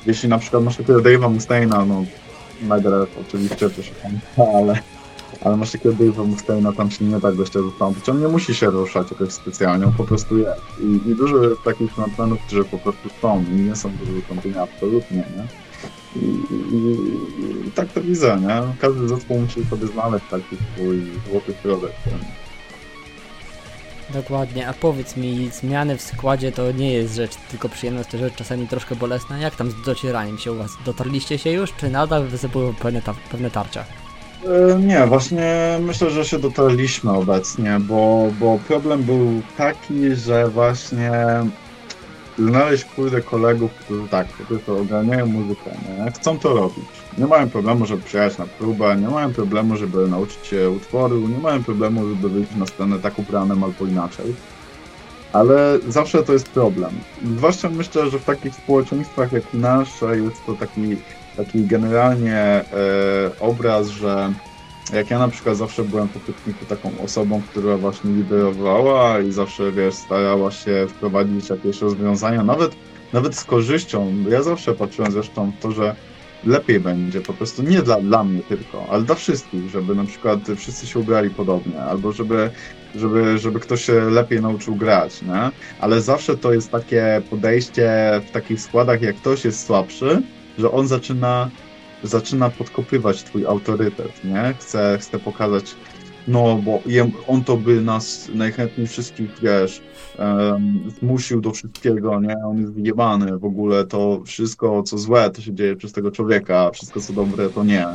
jeśli na przykład masz takiego Dave'a Mustaina, no nagle oczywiście to się tam, ale, ale masz takiego Dave'a Mustaina, tam się nie tak gościa zastąpić, on nie musi się ruszać jakoś specjalnie, on po prostu jest. I, i dużo takich frontmenów, którzy po prostu są i nie są do wystąpienia absolutnie, nie? I, i, i, tak to widzę, nie? Każdy zespół musi sobie znaleźć taki swój złoty środek. nie? Dokładnie, a powiedz mi, zmiany w składzie to nie jest rzecz tylko przyjemna, to rzecz czasami troszkę bolesna. Jak tam z docieraniem się u was? Dotarliście się już, czy nadal występują pewne, ta pewne tarcia? E, Nie, właśnie myślę, że się dotarliśmy obecnie, bo, bo problem był taki, że właśnie znaleźć kurde kolegów, którzy tak, po prostu ogarniają muzykę, nie? chcą to robić. Nie mają problemu, żeby przyjechać na próbę, nie mają problemu, żeby nauczyć się utworu, nie mają problemu, żeby wyjść na scenę tak ubranym albo inaczej. Ale zawsze to jest problem. Zwłaszcza myślę, że w takich społeczeństwach jak nasze jest to taki, taki generalnie e, obraz, że jak ja na przykład zawsze byłem po pikniku taką osobą, która właśnie liderowała i zawsze, wiesz, starała się wprowadzić jakieś rozwiązania, nawet, nawet z korzyścią. Ja zawsze patrzyłem zresztą w to, że lepiej będzie, po prostu nie dla, dla mnie tylko, ale dla wszystkich, żeby na przykład wszyscy się ugrali podobnie, albo żeby, żeby, żeby ktoś się lepiej nauczył grać, nie? Ale zawsze to jest takie podejście w takich składach, jak ktoś jest słabszy, że on zaczyna zaczyna podkopywać twój autorytet, nie? Chce, chce pokazać, no bo on to by nas najchętniej wszystkich, wiesz, zmusił do wszystkiego, nie? On jest wyjebany, w ogóle to wszystko, co złe, to się dzieje przez tego człowieka, a wszystko, co dobre, to nie.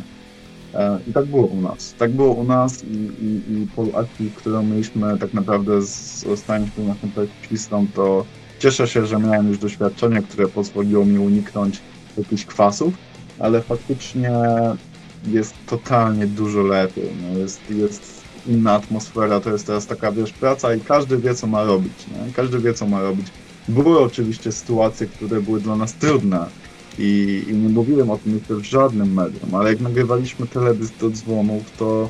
E, I tak było u nas. Tak było u nas i, i, i po akcji, którą mieliśmy tak naprawdę z ostatnim naszym plecistą, to cieszę się, że miałem już doświadczenie, które pozwoliło mi uniknąć jakichś kwasów, ale faktycznie jest totalnie dużo lepiej. No jest, jest inna atmosfera, to jest teraz taka, wiesz, praca i każdy wie, co ma robić, nie? Każdy wie, co ma robić. Były oczywiście sytuacje, które były dla nas trudne i, i nie mówiłem o tym jeszcze w żadnym medium, ale jak nagrywaliśmy teledysk do dzwonów, to,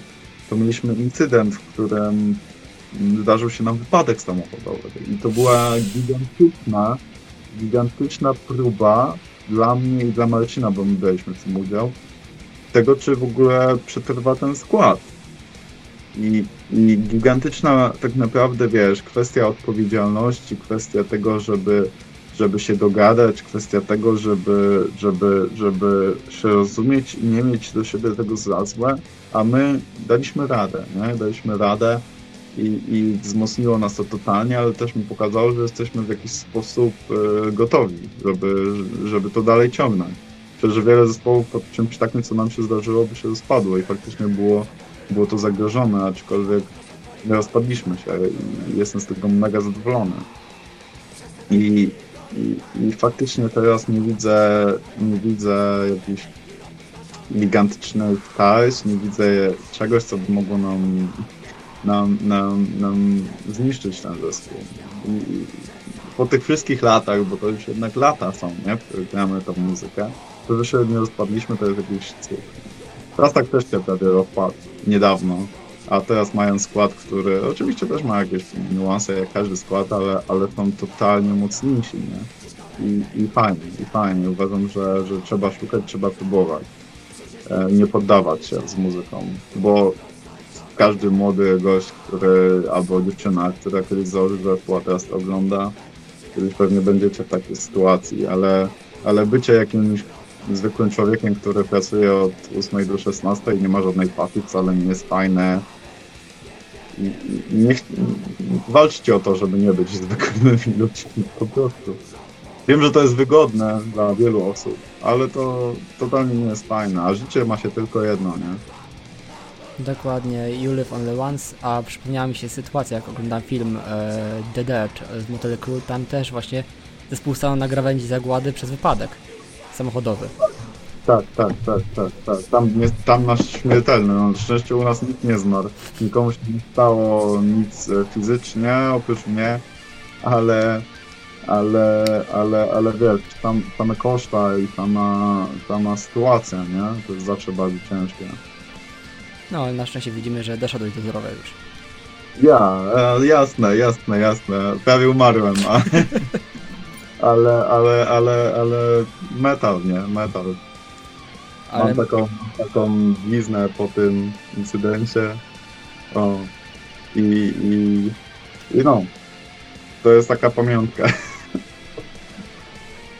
to mieliśmy incydent, w którym zdarzył się nam wypadek samochodowy i to była gigantyczna, gigantyczna próba dla mnie i dla Marcina, bo my braliśmy w tym udział, tego, czy w ogóle przetrwa ten skład. I, I gigantyczna tak naprawdę, wiesz, kwestia odpowiedzialności, kwestia tego, żeby, żeby się dogadać, kwestia tego, żeby, żeby, żeby się rozumieć i nie mieć do siebie tego za złe, a my daliśmy radę, nie? Daliśmy radę i, i wzmocniło nas to totalnie, ale też mi pokazało, że jesteśmy w jakiś sposób e, gotowi, żeby, żeby to dalej ciągnąć. Przecież wiele zespołów po czymś takim, co nam się zdarzyło, by się rozpadło i faktycznie było, było to zagrożone, aczkolwiek nie rozpadliśmy się i jestem z tego mega zadowolony. I, i, i faktycznie teraz nie widzę, nie widzę jakichś gigantycznych tarć, nie widzę czegoś, co by mogło nam, nam, nam, nam zniszczyć ten zespół. I, po tych wszystkich latach, bo to już jednak lata są, nie, w których gramy tą muzykę, to, że nie rozpadliśmy, to jest jakiś cud. Teraz tak też się prawie rozpadł niedawno, a teraz mają skład, który oczywiście też ma jakieś niuanse, jak każdy skład, ale, ale są totalnie mocniejsi, nie? I, i fajnie, i fajnie. Uważam, że, że trzeba szukać, trzeba próbować. E, nie poddawać się z muzyką, bo każdy młody gość, który, albo dziewczyna, która kiedyś założy zespół, ogląda, kiedyś pewnie będziecie w takiej sytuacji, ale, ale bycie jakimś zwykłym człowiekiem, który pracuje od 8 do 16 i nie ma żadnej pasji, wcale nie jest fajne. Niech, walczcie o to, żeby nie być zwykłymi ludźmi, po prostu. Wiem, że to jest wygodne dla wielu osób, ale to totalnie nie jest fajne, a życie ma się tylko jedno, nie? Dokładnie, You Live Only Once, a przypomniała mi się sytuacja, jak oglądam film e, The Dirt z Motel Crew, tam też właśnie zespół stanął na krawędzi zagłady przez wypadek samochodowy. Tak, tak, tak, tak, tak. Tam, nie, tam masz śmiertelny. No, szczęście u nas nikt nie zmarł. Nikomu się nie stało nic e, fizycznie, oprócz mnie, ale, ale, ale, ale wiesz, tam koszta i sama, sama sytuacja, nie? To jest zawsze bardzo ciężkie. No, ale na szczęście widzimy, że doszedłeś do zdrowia już. Ja, e, jasne, jasne, jasne. Prawie umarłem, a, ale, ale, ale, ale metal, nie? Metal. Ale Mam taką, taką bliznę po tym incydencie. O. I, i, I no. To jest taka pamiątka.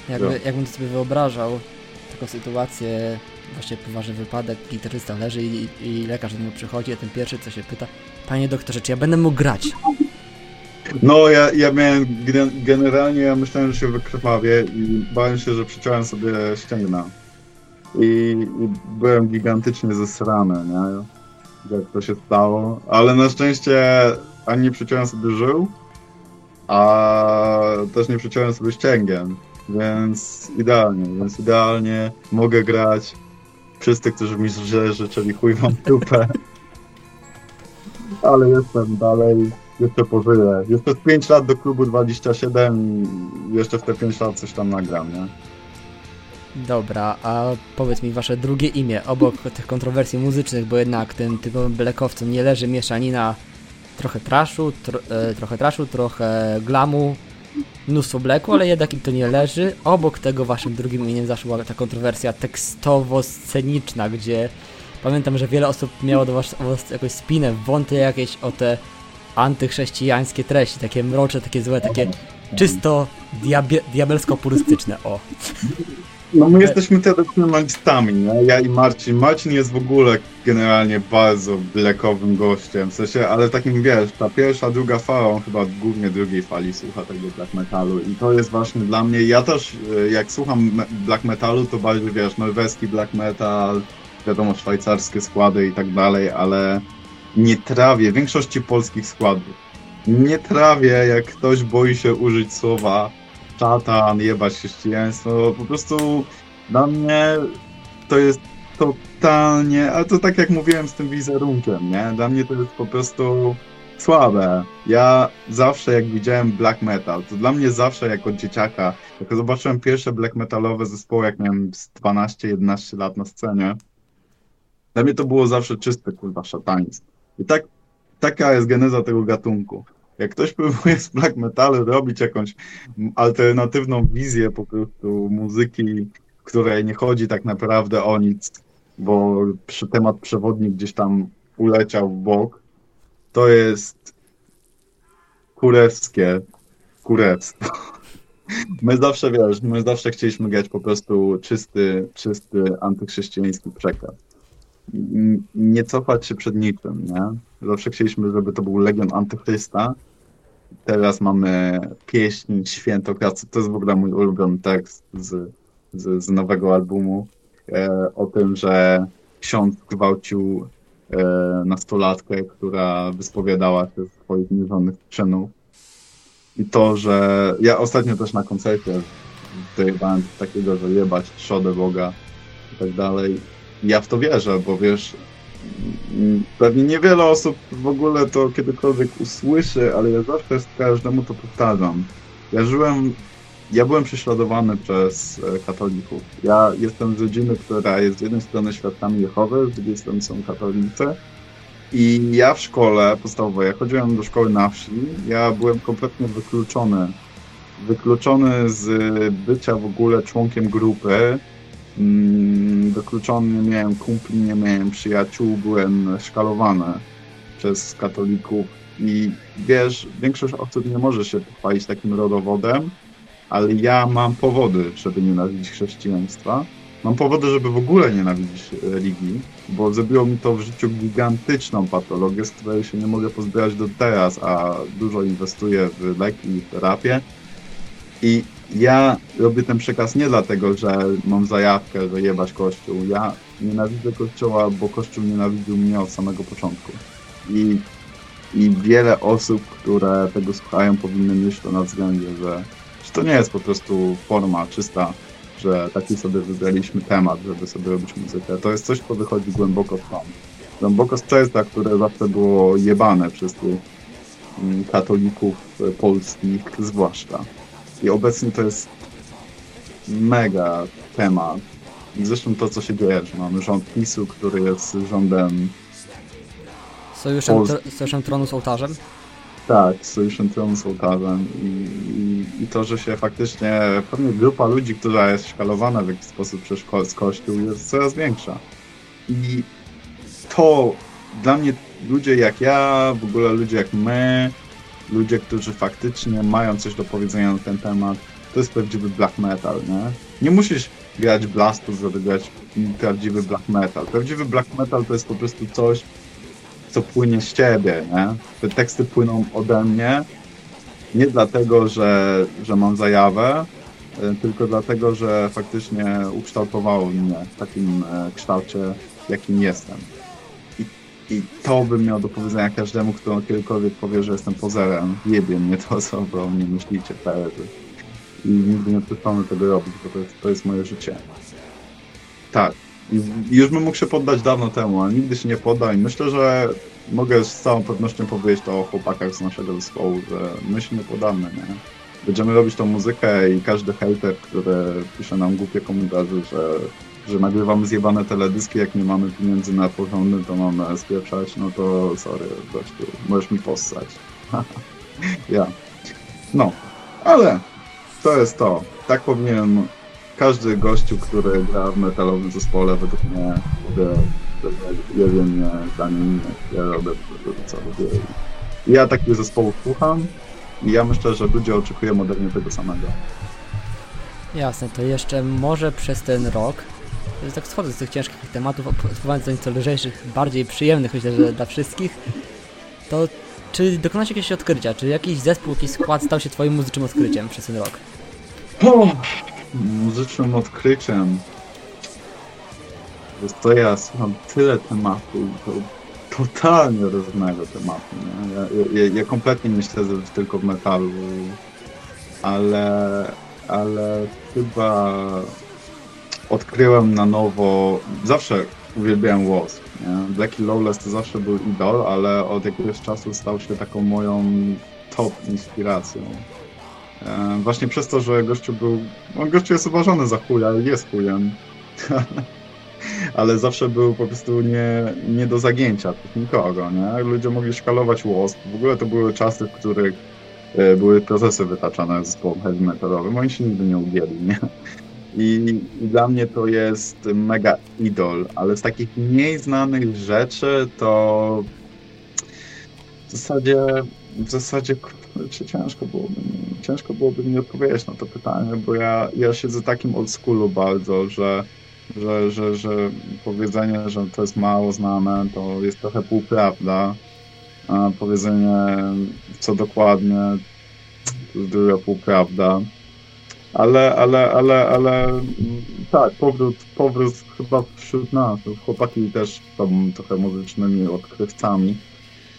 jakby, no. jakbym sobie wyobrażał, taką sytuację, właśnie poważny wypadek, gitarzysta leży i, i lekarz do niego przychodzi, a ten pierwszy co się pyta, panie doktorze, czy ja będę mógł grać? No, ja, ja miałem gen- generalnie, ja myślałem, że się wykrwawię i bałem się, że przyciąłem sobie ścięgna. I, I byłem gigantycznie zesrany, nie? Jak to się stało. Ale na szczęście ani nie przyciąłem sobie żył, a też nie przyciąłem sobie ścięgien. Więc idealnie, więc idealnie mogę grać. Wszyscy, którzy mi źle życzyli chuj wam dupę. Ale jestem dalej, jeszcze pożyję. Jeszcze z 5 lat do klubu 27 i jeszcze w te 5 lat coś tam nagram, nie? Dobra, a powiedz mi wasze drugie imię, obok tych kontrowersji muzycznych, bo jednak tym typowym blekowcom nie leży mieszanina trochę traszu, tro, e, trochę traszu, trochę glamu, mnóstwo bleku, ale jednak im to nie leży. Obok tego waszym drugim imieniem zaszła ta kontrowersja tekstowo-sceniczna, gdzie pamiętam, że wiele osób miało do was, was jakąś spinę, wąty jakieś o te antychrześcijańskie treści, takie mrocze, takie złe, takie czysto diabelsko-purystyczne, o. No my jesteśmy tradycjonalistami, nie? Ja i Marcin. Marcin jest w ogóle generalnie bardzo blekowym gościem, w sensie, ale takim wiesz, ta pierwsza, druga fala, on chyba głównie drugiej fali słucha tego black metalu i to jest właśnie dla mnie, ja też e, jak słucham black metalu, to bardziej wiesz, norweski black metal, wiadomo, szwajcarskie składy i tak dalej, ale nie trawię większości polskich składów. Nie trawię, jak ktoś boi się użyć słowa szatan, jebać chrześcijaństwo. Po prostu dla mnie to jest totalnie, ale to tak jak mówiłem z tym wizerunkiem, nie? Dla mnie to jest po prostu słabe. Ja zawsze jak widziałem black metal, to dla mnie zawsze jako dzieciaka, jak zobaczyłem pierwsze black metalowe zespoły, jak miałem z 12-11 lat na scenie, dla mnie to było zawsze czyste, kurwa, szatanizm. I tak, taka jest geneza tego gatunku. Jak ktoś próbuje z black metalu robić jakąś alternatywną wizję po prostu muzyki, której nie chodzi tak naprawdę o nic, bo przy temat przewodnik gdzieś tam uleciał w bok, to jest kurewskie kurewstwo. My zawsze, wiesz, my zawsze chcieliśmy grać po prostu czysty, czysty antychrześcijański przekaz. Nie cofać się przed niczym, nie? Zawsze chcieliśmy, żeby to był Legion Antychrysta. Teraz mamy pieśń Świętokracy. To jest w ogóle mój ulubiony tekst z, z, z nowego albumu. E, o tym, że ksiądz gwałcił e, nastolatkę, która wyspowiadała się z swoich mierzonych czynów. I to, że ja ostatnio też na koncercie dojebałem takiego, że jebać trzodę Boga i tak dalej. Ja w to wierzę, bo wiesz, pewnie niewiele osób w ogóle to kiedykolwiek usłyszy, ale ja zawsze każdemu to powtarzam. Ja żyłem ja byłem prześladowany przez e, katolików. Ja jestem z rodziny, która jest z jednej strony świadkami Jehowy, z drugiej strony są katolicy. I ja w szkole podstawowej, ja chodziłem do szkoły na wsi, ja byłem kompletnie wykluczony. Wykluczony z bycia w ogóle członkiem grupy. Mm, wykluczony, nie miałem kumpli, nie miałem przyjaciół, byłem szkalowany przez katolików. I wiesz, większość osób nie może się pochwalić takim rodowodem, ale ja mam powody, żeby nienawidzić chrześcijaństwa. Mam powody, żeby w ogóle nienawidzić religii, bo zrobiło mi to w życiu gigantyczną patologię, z której się nie mogę pozbierać do teraz, a dużo inwestuję w leki i terapię. I ja robię ten przekaz nie dlatego, że mam zajawkę, że jebać Kościół. Ja nienawidzę Kościoła, bo Kościół nienawidził mnie od samego początku. I, i wiele osób, które tego słuchają, powinny mieć to na względzie, że czy to nie jest po prostu forma czysta, że taki sobie wybraliśmy temat, żeby sobie robić muzykę. To jest coś, co wychodzi głęboko stąd. Głęboko z Chesta, które zawsze było jebane przez tych mm, katolików polskich zwłaszcza. I obecnie to jest mega temat. Zresztą to, co się dzieje, że mamy rząd PiSu, który jest rządem... Sojuszem, Pol... sojuszem tronu z ołtarzem? Tak, Solution Throne z ołtarzem I, i, i, to, że się faktycznie pewnie grupa ludzi, która jest szkalowana w jakiś sposób przez ko Kościół jest coraz większa. I to dla mnie ludzie jak ja, w ogóle ludzie jak my, ludzie, którzy faktycznie mają coś do powiedzenia na ten temat, to jest prawdziwy black metal, nie? Nie musisz grać blastów, żeby grać prawdziwy black metal. Prawdziwy black metal to jest po prostu coś, co płynie z ciebie, nie? Te teksty płyną ode mnie, nie dlatego, że, że mam zajawę, e, tylko dlatego, że faktycznie ukształtowało mnie w takim e, kształcie, jakim jestem. I, to bym miał do powiedzenia każdemu, kto kiedykolwiek powie, że jestem pozerem. Jebie mnie to, co o mnie myślicie, frajerzy. I nigdy nie przestanę tego robić, bo to jest, to jest moje życie. Tak, i już bym mógł się poddać dawno temu, ale nigdy się nie podda i myślę, że mogę z całą pewnością powiedzieć to o chłopakach z naszego zespołu, że my się nie podamy, nie? Będziemy robić tą muzykę i każdy hater, który pisze nam głupie komentarze, że, że nagrywamy zjebane teledyski, jak nie mamy pieniędzy na porządny, to mamy spieprzać, no to sorry, gościu, możesz mi possać. ja. No, ale to jest to. Tak powinien każdy gościu, który gra w metalowym zespole, według mnie, jedzie mnie zdanie inne. Ja robię co lubię. I ja takich zespołów słucham i ja myślę, że ludzie oczekują ode mnie tego samego. Jasne, to jeszcze może przez ten rok, że tak schodzę z tych ciężkich tematów, spływając do nieco lżejszych, bardziej przyjemnych, myślę, że dla wszystkich, to czy dokonałeś jakiegoś odkrycia? Czy jakiś zespół, jakiś skład stał się twoim muzycznym odkryciem przez ten rok? Oh, muzycznym odkryciem. Co, ja słucham tyle tematów, to totalnie różnego tematu? Ja, ja, ja kompletnie nie śledzę tylko w metalu, ale, ale chyba odkryłem na nowo, zawsze uwielbiałem Wasp, nie? Blackie Lawless to zawsze był idol, ale od jakiegoś czasu stał się taką moją top inspiracją. E, właśnie przez to, że gościu był, on gościu jest uważany za chuja, jest chujem, ale zawsze był po prostu nie, nie do zagięcia nikogo, nie? Ludzie mogli szkalować Wasp, w ogóle to były czasy, w których e, były procesy wytaczane zespołom heavy metalowym, oni się nigdy nie ugięli, nie? I, dla mnie to jest mega idol, ale z takich mniej znanych rzeczy to w zasadzie, w zasadzie ciężko byłoby, mi- ciężko byłoby mi odpowiedzieć na to pytanie, bo ja, ja siedzę takim old schoolu bardzo, że, że, że, że powiedzenie, że to jest mało znane, to jest trochę półprawda, a powiedzenie co dokładnie to jest druga półprawda. Ale, ale, ale, ale mm, tak, powrót, powrót chyba wśród nas, chłopaki też są trochę muzycznymi odkrywcami,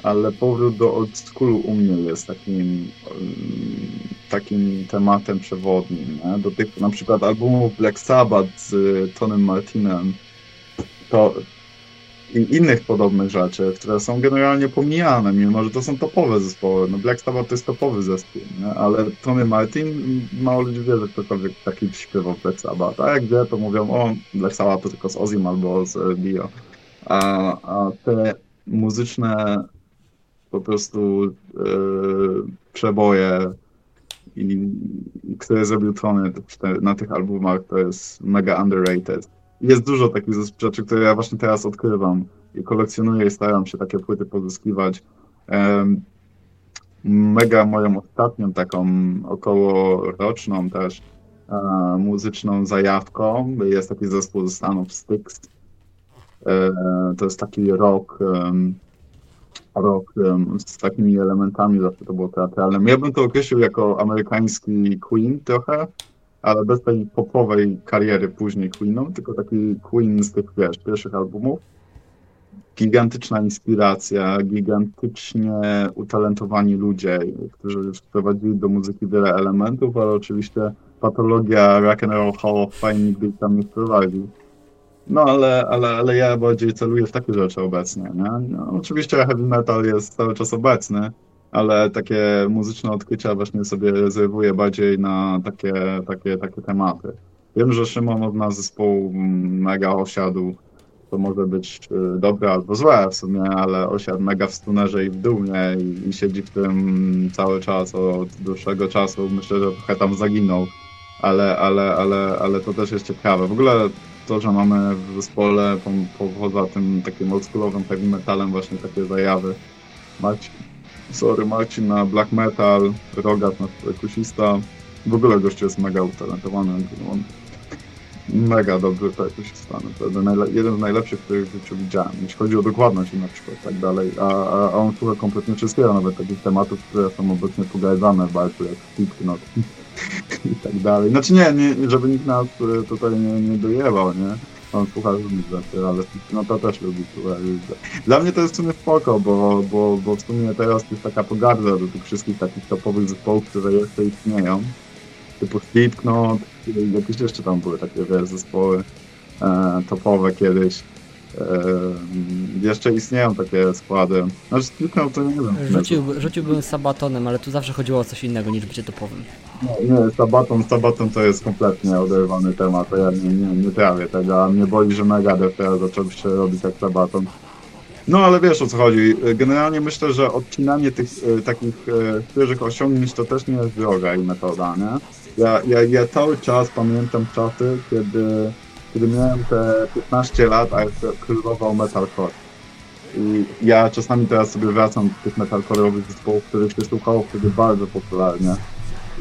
ale powrót do old schoolu u mnie jest takim, mm, takim tematem przewodnim, nie? do tych na przykład albumów Black Sabbath z Tonym Martinem, to i innych podobnych rzeczy, które są generalnie pomijane, mimo że to są topowe zespoły. No Black Sabbath to jest topowy zespół, nie? ale Tony Martin, mało ludzi wie, że ktokolwiek taki śpiewał Black Sabbath. A jak wie, to mówią, o, Black Sabbath to tylko z Ozim albo z e, Dio. A, a te muzyczne po prostu e, przeboje, i, które zrobił Tony na tych albumach, to jest mega underrated. Jest dużo takich rzeczy, które ja właśnie teraz odkrywam i kolekcjonuję i staram się takie płyty pozyskiwać. Mega moją ostatnią taką około roczną też e, muzyczną zajawką jest taki zespół ze Stanów Styx. E, to jest taki rock, rock z takimi elementami, zawsze to było teatralne. Ja bym to określił jako amerykański Queen trochę, ale bez tej popowej kariery później Queeną, tylko taki Queen z tych, wiesz, pierwszych albumów. Gigantyczna inspiracja, gigantycznie utalentowani ludzie, którzy wprowadzili do muzyki wiele elementów, ale oczywiście patologia Rock and Roll Hall of Fame nigdy ich tam nie wprowadził. No ale, ale, ale ja bardziej celuję w takie rzeczy obecnie, nie? No, oczywiście heavy metal jest cały czas obecny, ale takie muzyczne odkrycia właśnie sobie rezerwuję bardziej na takie, takie, takie tematy. Wiem, że Szymon od nas zespołu mega osiadł, to może być y, dobre albo złe w sumie, ale osiadł mega w stunerze i w dumie i, i siedzi w tym cały czas od dłuższego czasu. Myślę, że trochę tam zaginął, ale, ale, ale, ale to też jest ciekawe. W ogóle to, że mamy w zespole po, po, poza tym takim oldschoolowym heavy metalem właśnie takie zajawy. Marcin, sorry, Marcin na black metal, Rogat na perkusista. W ogóle gościu jest mega utalentowany. On mega dobry perkusista. Jeden z najlepszych, których w życiu widziałem. Jeśli chodzi o dokładność na przykład tak dalej. A, a, a on słucha kompletnie wszystkiego, nawet takich tematów, które są obecnie pogardzane w walce, jak Slipknot i tak dalej. Znaczy nie, nie żeby nikt nas y, tutaj nie, nie dojebał, nie? On słucha różnych rzeczy, ale no to też lubi słuchać. Dla mnie to jest w sumie spoko, bo, bo, bo w sumie teraz jest taka pogarda do tych wszystkich takich topowych zespołów, które jeszcze istnieją. Typu Slipknot, jakieś jeszcze tam były takie zespoły e, topowe kiedyś. E, jeszcze istnieją takie składy. Znaczy Slipknot to nie wiem. Rzucił, rzuciłbym Sabatonem, ale tu zawsze chodziło o coś innego niż bycie topowym. Nie, nie, Sabaton, Sabaton to jest kompletnie oderwany temat, to ja nie, nie, nie trawię tego, a mnie boli, że Megadeth teraz zaczął się robić jak Sabaton. No ale wiesz o co chodzi, generalnie myślę, że odcinanie tych e, takich e, świeżych osiągnięć to też nie jest droga i metoda, nie? Ja, ja, ja cały czas pamiętam czasy, kiedy, kiedy miałem te 15 lat, a królował metalcore. I ja czasami teraz sobie wracam do tych metalcore'owych zespołów, których się słuchało wtedy bardzo popularnie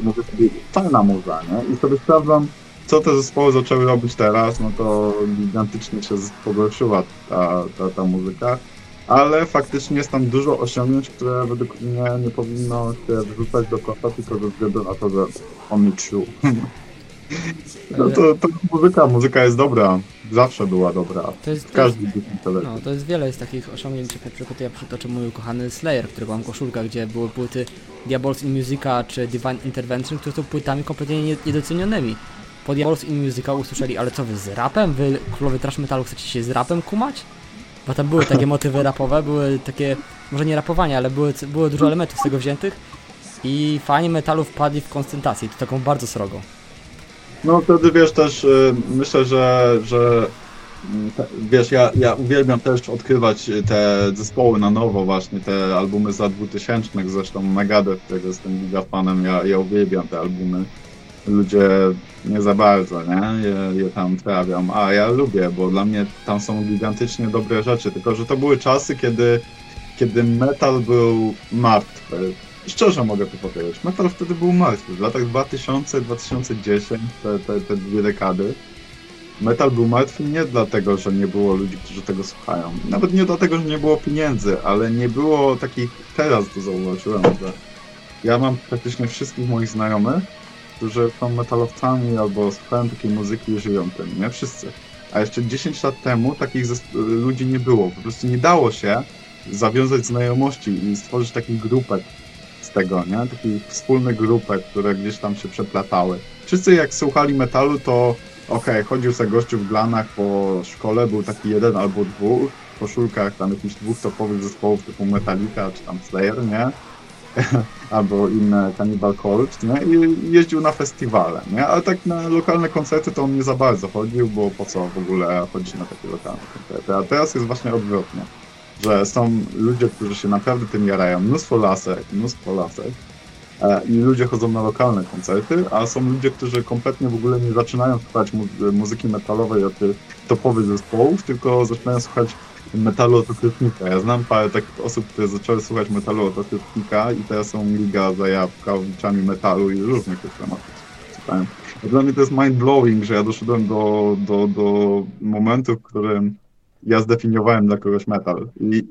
mówię sobie, fajna muza, nie? I sobie sprawdzam, co te zespoły zaczęły robić teraz, no to gigantycznie się pogorszyła ta, ta, ta muzyka, ale faktycznie jest tam dużo osiągnięć, które według mnie nie powinno się wrzucać do kosza, tylko ze względu na to, że on nie true. No to, to muzyka, muzyka jest dobra. Zawsze była dobra. To jest, W to jest, no, to jest wiele jest takich osiągnięć, jak na przykład ja przytoczę mój ukochany Slayer, którego mam koszulkę, gdzie były płyty Diabols in Musica czy Divine Intervention, które są płytami kompletnie nie- niedocenionymi. Po Diabols in Musica usłyszeli, ale co wy z rapem? Wy królowie trash metalu chcecie się z rapem kumać? Bo tam były takie motywy rapowe, były takie, może nie rapowanie, ale były, było dużo elementów z tego wziętych i fani metalu wpadli w koncentrację, to taką bardzo srogą. No wtedy wiesz też, y, myślę, że, że mm, wiesz, ja, ja uwielbiam też odkrywać te zespoły na nowo właśnie, te albumy za 2000, zresztą Megadeth, którego jestem giga fanem, ja, ja uwielbiam te albumy. Ludzie nie za bardzo, nie? Je, je tam trawią, a ja lubię, bo dla mnie tam są gigantycznie dobre rzeczy, tylko że to były czasy, kiedy, kiedy metal był martwy. Szczerze mogę to powiedzieć. Metal wtedy był martwy. W latach 2000-2010, te, te, te dwie dekady, metal był martwy nie dlatego, że nie było ludzi, którzy tego słuchają. Nawet nie dlatego, że nie było pieniędzy, ale nie było takich. Teraz to zauważyłem, że ja mam praktycznie wszystkich moich znajomych, którzy są metalowcami albo słuchają takiej muzyki i żyją tym, nie? Wszyscy. A jeszcze 10 lat temu takich ludzi nie było. Po prostu nie dało się zawiązać znajomości i stworzyć takich grupek tego, nie? Takich wspólnych grupek, które gdzieś tam się przeplatały. Wszyscy jak słuchali metalu, to okej, chodził sobie gościu w glanach po szkole, był taki jeden albo dwóch, w koszulkach tam jakichś dwóch topowych zespołów typu Metallica czy tam Slayer, nie? albo inne Cannibal Corpse, nie? I jeździł na festiwale, nie? Ale tak na lokalne koncerty to on nie za bardzo chodził, bo po co w ogóle chodzić na takie lokalne koncerty. A teraz jest właśnie odwrotnie, że są ludzie, którzy się naprawdę tym jarają, mnóstwo lasek, mnóstwo lasek, e, i ludzie chodzą na lokalne koncerty, a są ludzie, którzy kompletnie w ogóle nie zaczynają słuchać mu- muzyki metalowej od tych topowych zespołów, tylko zaczynają słuchać metalu od okrutnika. Ja znam parę takich osób, które zaczęły słuchać metalu od okrutnika i teraz są liga zajawkowiczami metalu i różnych tych tematów. Dla mnie to jest mind-blowing, że ja doszedłem do, do, do momentu, w którym ja zdefiniowałem dla kogoś metal. I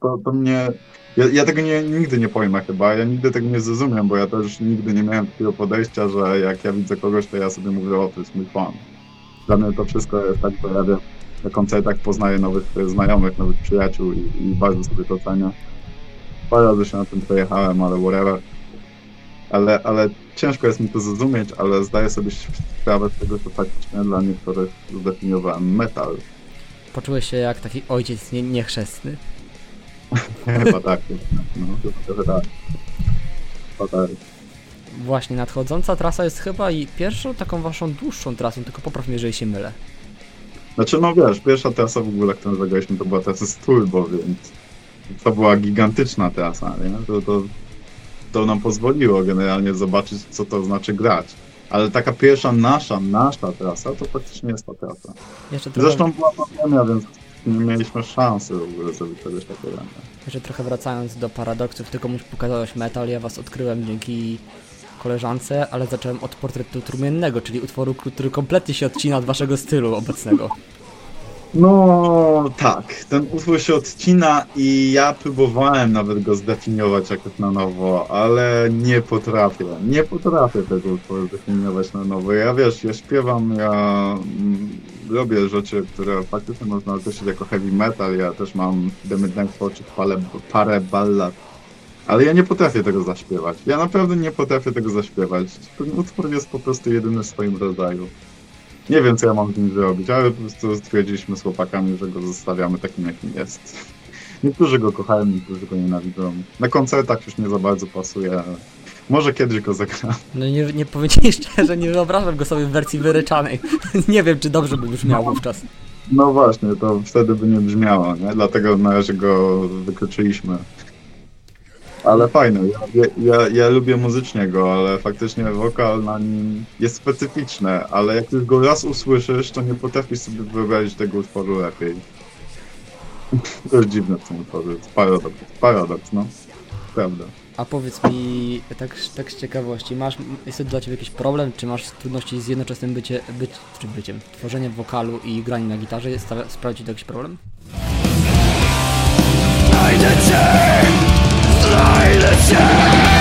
to, to mnie... Ja, ja tego nie, nigdy nie pojmę chyba, ja nigdy tego nie zrozumiem, bo ja też nigdy nie miałem takiego podejścia, że jak ja widzę kogoś, to ja sobie mówię, o, to jest mój fan. Dla mnie to wszystko jest tak, że ja wiem, na koncertach poznaję nowych znajomych, nowych przyjaciół i, i bardzo sobie to cenię. Parę razy się na tym przejechałem, ale whatever. Ale, ale ciężko jest mi to zrozumieć, ale zdaję sobie sprawę z tego, że faktycznie dla niektórych zdefiniowałem metal. Poczułeś się jak taki ojciec nie, niechrzestny. Chyba tak. No, trochę tak. Chyba tak. Właśnie, nadchodząca trasa jest chyba i pierwszą taką waszą dłuższą trasą, tylko popraw mnie, jeżeli się mylę. Znaczy, no wiesz, pierwsza trasa w ogóle, którą zagraliśmy, to była trasa z Turbo, więc to była gigantyczna trasa, nie? To, to, to nam pozwoliło generalnie zobaczyć, co to znaczy grać. Ale taka pierwsza nasza, nasza trasa, to faktycznie jest ta trasa. Jeszcze trochę, Zresztą była pandemia, więc nie mieliśmy szansy w ogóle zrobić czegoś takiego. jeszcze trochę wracając do paradoksów, ty komuś pokazałeś metal, ja was odkryłem dzięki koleżance, ale zacząłem od portretu trumiennego, czyli utworu, który kompletnie się odcina od waszego stylu obecnego. No tak, ten utwór się odcina i ja próbowałem nawet go zdefiniować jakoś na nowo, ale nie potrafię. Nie potrafię tego utworu zdefiniować na nowo. Ja wiesz, ja śpiewam, ja mm, robię rzeczy, które faktycznie można określić jako heavy metal. Ja też mam The Midnight Fortune parę, parę ballad. Ale ja nie potrafię tego zaśpiewać. Ja naprawdę nie potrafię tego zaśpiewać. Ten utwór jest po prostu jedyny w swoim rodzaju. Nie wiem, co ja mam z nim zrobić, ale po prostu stwierdziliśmy z chłopakami, że go zostawiamy takim, jakim jest. Niektórzy go kochają, niektórzy go nienawidzą. Na koncertach już nie za bardzo pasuje, ale może kiedyś go zagram. No nie, nie powiedzieli szczerze, nie wyobrażam go sobie w wersji wyryczanej. nie wiem, czy dobrze by brzmiał wówczas. No właśnie, to wtedy by nie brzmiało, nie? Dlatego na razie go wykluczyliśmy. Ale fajny, ja, ja, ja lubię muzycznie go, ale faktycznie wokal na nim jest specyficzny, ale jak już go raz usłyszysz, to nie potrafisz sobie wyobrazić tego utworu lepiej. To jest dziwne w tym utworze, paradoks, paradoks, no. Prawda. A powiedz mi, tak, tak z ciekawości, masz, jest to dla Ciebie jakiś problem, czy masz trudności z jednoczesnym bycie, być, czy byciem, tworzeniem wokalu i graniem na gitarze, stawia, sprawia Ci to jakiś problem? Lie the sea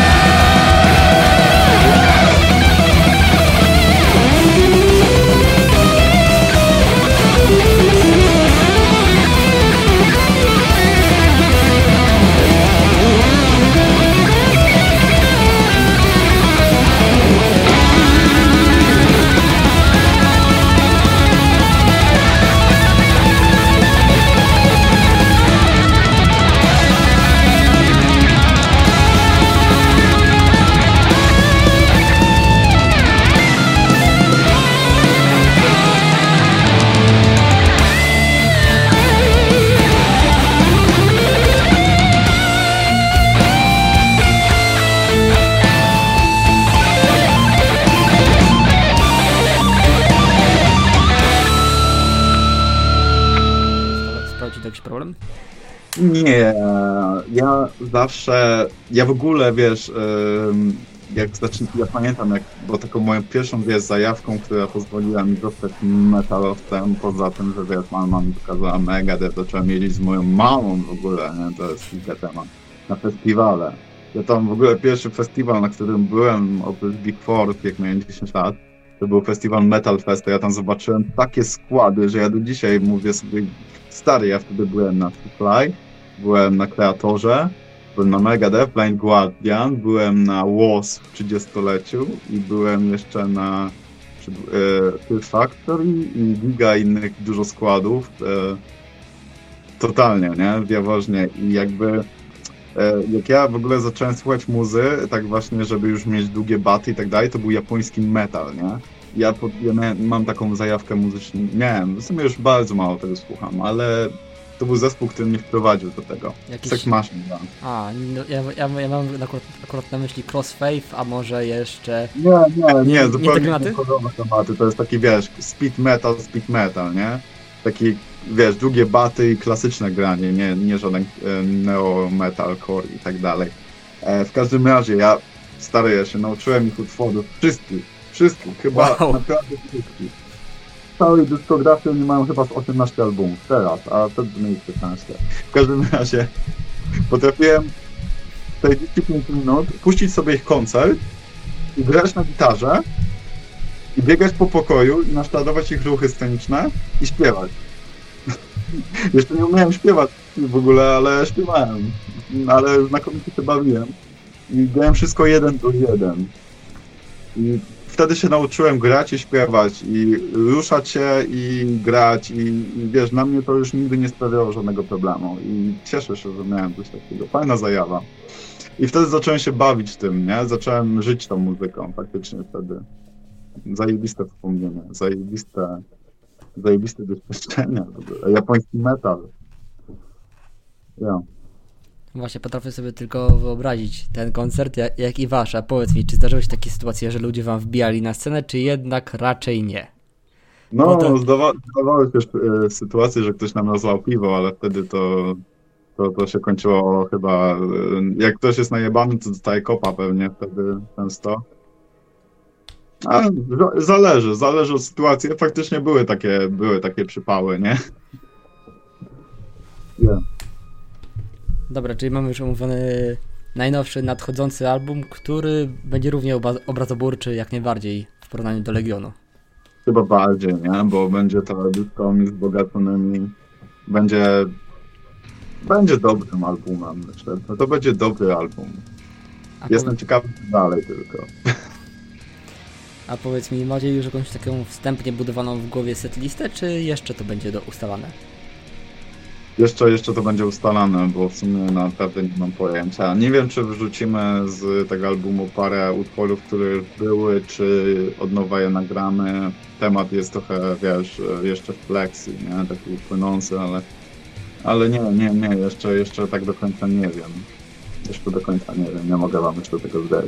Nie, ja zawsze, ja w ogóle, wiesz, jak zacznę, ja pamiętam, jak, bo taką moją pierwszą, wiesz, zajawką, która pozwoliła mi zostać metalowcem, poza tym, że wiesz, mama mi pokazała Megadeth, zacząłem jeździć z moją mamą w ogóle, nie, to jest kilka temat, na festiwale. Ja tam w ogóle pierwszy festiwal, na którym byłem, oprócz Big Four, jak miałem 10 lat, to był festiwal Metal Fest, ja tam zobaczyłem takie składy, że ja do dzisiaj mówię sobie, stary, ja wtedy byłem na Fly, byłem na Kreatorze, byłem na Megadeth, Blind Guardian, byłem na WOS w 30-leciu i byłem jeszcze na e, Fear Factory i giga innych dużo składów. E, totalnie, nie? W Jaworznie i jakby e, jak ja w ogóle zacząłem słuchać muzy, tak właśnie, żeby już mieć długie baty i tak dalej, to był japoński metal, nie? Ja, pod, ja miałem, mam taką zajawkę muzyczną, miałem, w sumie już bardzo mało tego słucham, ale to był zespół, który mnie wprowadził do tego. Jakiś- Sex Machine Gun. A, no, ja, ja, ja mam akurat, akurat na myśli Crossfaith, a może jeszcze... Nie, nie, Nie- nie, nie te zupełnie podobne tematy. To jest taki, wiesz, speed metal, speed metal, nie? Taki, wiesz, długie baty i klasyczne granie, nie, nie żaden e, neo metal, core i tak dalej. E, w każdym razie, ja, stary, ja się nauczyłem ich utworów, wszystkich, wszystkich, chyba Wow. naprawdę wszystkich. Całej dyskografii oni mają chyba z 18 albumów, teraz, a wtedy mieli 15. W każdym razie, potrafiłem 45 minut puścić sobie ich koncert i grać na gitarze i biegać po pokoju i naśladować ich ruchy sceniczne i śpiewać. Jeszcze nie umiałem śpiewać w ogóle, ale śpiewałem. Ale znakomicie się bawiłem. I grałem wszystko jeden do jeden. I wtedy się nauczyłem grać i śpiewać i ruszać się i grać i, i wiesz, na mnie to już nigdy nie sprawiało żadnego problemu i cieszę się, że miałem coś takiego. Fajna zajawa. I wtedy zacząłem się bawić tym, nie? Zacząłem żyć tą muzyką faktycznie wtedy. Zajebiste wspomnienia, zajebiste, zajebiste doświadczenia. Japoński metal. Ja. Właśnie potrafię sobie tylko wyobrazić ten koncert, jak, jak i wasz. A powiedz mi, czy zdarzyły się takie sytuacje, że ludzie wam wbijali na scenę, czy jednak raczej nie? No, Potem- zdawa, zdawały się też e, sytuacje, że ktoś nam rozlał piwo, ale wtedy to, to, to się kończyło chyba. e, Jak ktoś jest najebany, to dostaje kopa pewnie wtedy często. A, za- zależy, zależy od sytuacji. Faktycznie były takie, były takie przypały, nie? Ja. Dobra, czyli mamy już omówiony najnowszy, nadchodzący album, który będzie równie obrazoburczy jak najbardziej w porównaniu do Legionu. Chyba bardziej, nie? Bo będzie to dyskami wzbogaconymi. Będzie. Będzie dobrym albumem, myślę. To, to będzie dobry album. A, Jestem powie- ciekawy dalej tylko. a powiedz mi, macie już jakąś taką wstępnie budowaną w głowie setlistę, czy jeszcze to będzie do ustalane? Jeszcze, jeszcze to będzie ustalane, bo w sumie naprawdę nie mam pojęcia. Nie wiem, czy wrzucimy z tego albumu parę utworów, które były, czy od nowa je nagramy. Temat jest trochę, wiesz, jeszcze w flexi, nie? Taki płynący, ale, ale nie, nie, nie, jeszcze, jeszcze tak do końca nie wiem. Jeszcze do końca nie wiem, nie mogę wam jeszcze tego zdać.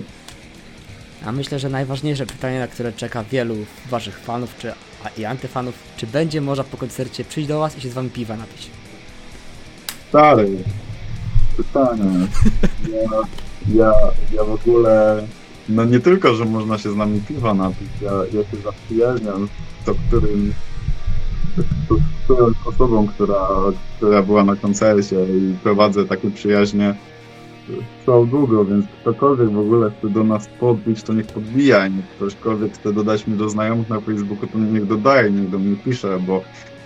A myślę, że najważniejsze pytanie, na które czeka wielu waszych fanów czy, i antyfanów, czy będzie można po koncercie przyjść do was i się z wami piwa napić? Stary, pytanie. Ja, ja, ja w ogóle, no nie tylko, że można się z nami piwa napić, ja, ja się zaprzyjaźniam z którym, osobą, która, która była na koncercie i prowadzę takie przyjaźnie całą długo, więc ktokolwiek w ogóle chce do nas podbić, to niech podbija i niech ktośkolwiek chce dodać mnie do znajomych na Facebooku, to niech dodaje, niech do mnie pisze, bo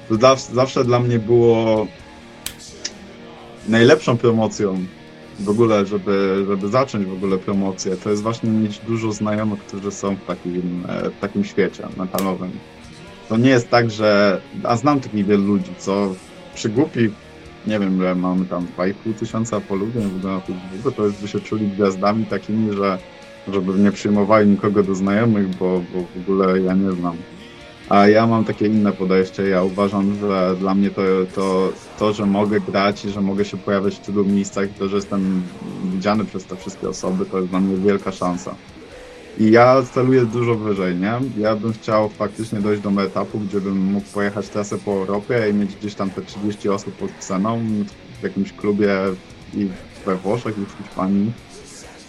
zawsze, zawsze dla mnie było najlepszą promocją w ogóle, żeby, żeby zacząć w ogóle promocję, to jest właśnie mieć dużo znajomych, którzy są w takim, e, w takim świecie metalowym. To nie jest tak, że... A znam takich wielu ludzi, co przy głupich, nie wiem, ile mamy tam 2,5 tysiąca polubień na Facebooku, to jest, by się czuli gwiazdami takimi, że żeby nie przyjmowali nikogo do znajomych, bo, bo w ogóle ja nie znam. A ja mam takie inne podejście. Ja uważam, że dla mnie to, to, to, że mogę grać i że mogę się pojawiać w tylu miejscach i to, że jestem widziany przez te wszystkie osoby, to jest dla mnie wielka szansa. I ja celuję dużo wyżej, nie? Ja bym chciał faktycznie dojść do etapu, gdzie bym mógł pojechać trasę po Europie i mieć gdzieś tam te 30 osób pod sceną. w jakimś klubie i we Włoszech i w Hiszpanii,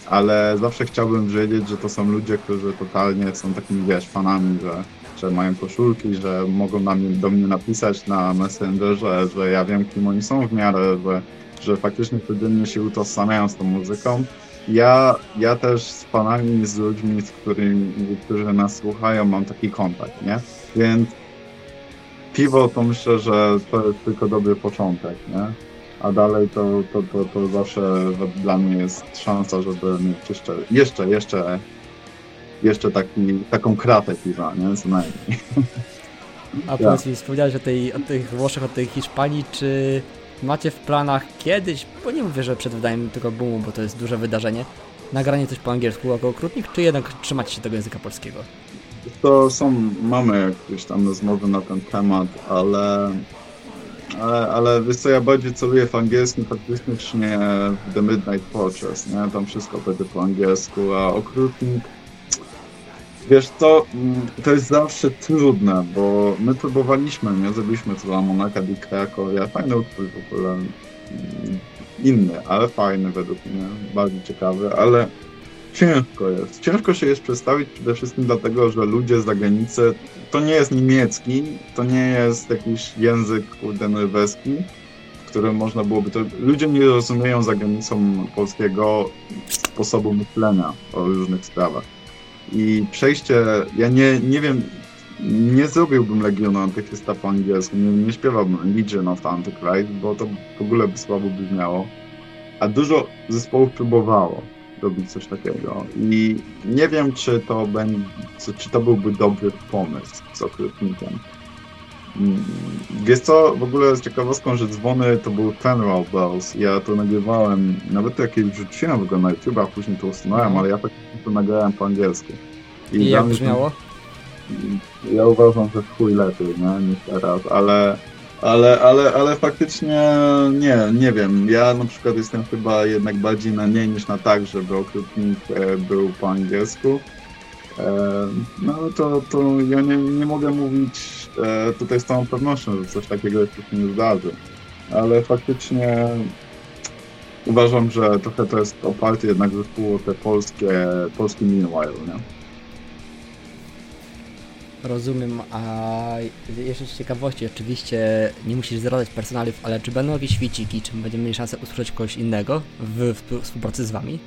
ale zawsze chciałbym wiedzieć, że to są ludzie, którzy totalnie są takimi, wiesz, fanami, że, że mają koszulki, że mogą na mnie, do mnie napisać na Messengerze, że ja wiem, kim oni są w miarę, że, że faktycznie codziennie się utożsamiają z tą muzyką. Ja, ja też z fanami, z ludźmi, z którymi, którzy nas słuchają, mam taki kontakt, nie? Więc piwo to myślę, że to jest tylko dobry początek, nie? A dalej to, to, to, to zawsze dla mnie jest szansa, żeby jeszcze, jeszcze, jeszcze, jeszcze taki, taką kratę piwa, nie? Co najmniej. A powiedz mi, wspomniałeś o, tej, o tych Włoszech, o tej Hiszpanii, czy macie w planach kiedyś, bo nie mówię, że przed wydaniem tego boomu, bo to jest duże wydarzenie, nagranie coś po angielsku jako okrutnik, czy jednak trzymacie się tego języka polskiego? To są, mamy jakieś tam rozmowy na ten temat, ale, ale, ale wiesz co, ja bardziej celuję w angielskim faktycznie w The Midnight Fortress, nie? Tam wszystko będzie po angielsku, a okrutnik Wiesz to, to jest zawsze trudne, bo my próbowaliśmy, nie? Zrobiliśmy to Monaka di Krakowie, fajny utwór w ogóle, mm, inny, ale fajny według mnie, bardzo ciekawy, ale ciężko jest. Ciężko się jest przedstawić przede wszystkim dlatego, że ludzie z zagranicy, to nie jest niemiecki, to nie jest jakiś język kurde norweski, w którym można byłoby to... Ludzie nie rozumieją za granicą polskiego sposobu myślenia o różnych sprawach. I przejście, ja nie, nie wiem, nie zrobiłbym Legionu Antychrysta po angielsku, nie, nie śpiewałbym Legion of Antichrist, bo to w ogóle by słabo brzmiało. A dużo zespołów próbowało robić coś takiego. I nie wiem, czy to, będzie, czy to byłby dobry pomysł z okrutnikiem. Wiesz co, w ogóle z ciekawostką, że dzwony to był Funeral Bells. Ja to nagrywałem, nawet jakieś wrzuciłem w ogóle na YouTube, a później to usunąłem, no. ale ja tak to nagrałem po angielsku. I, I jak brzmiało? Ja uważam, że chuj lepiej, nie, niż teraz, ale, ale, ale, ale faktycznie nie, nie wiem. Ja na przykład jestem chyba jednak bardziej na nie niż na tak, żeby okrutnik e, był po angielsku. E, no to, to ja nie, nie mogę mówić e, tutaj z całą pewnością, że coś takiego jeszcze się nie zdarzy. Ale faktycznie uważam, że trochę to jest oparte jednak zespół te polskie, polskie Meanwhile, nie? Rozumiem, a jeszcze z ciekawości, oczywiście nie musisz zdradzać personaliów, ale czy będą jakieś świeciki, czy będziemy mieli szansę usłyszeć kogoś innego w współpracy z wami?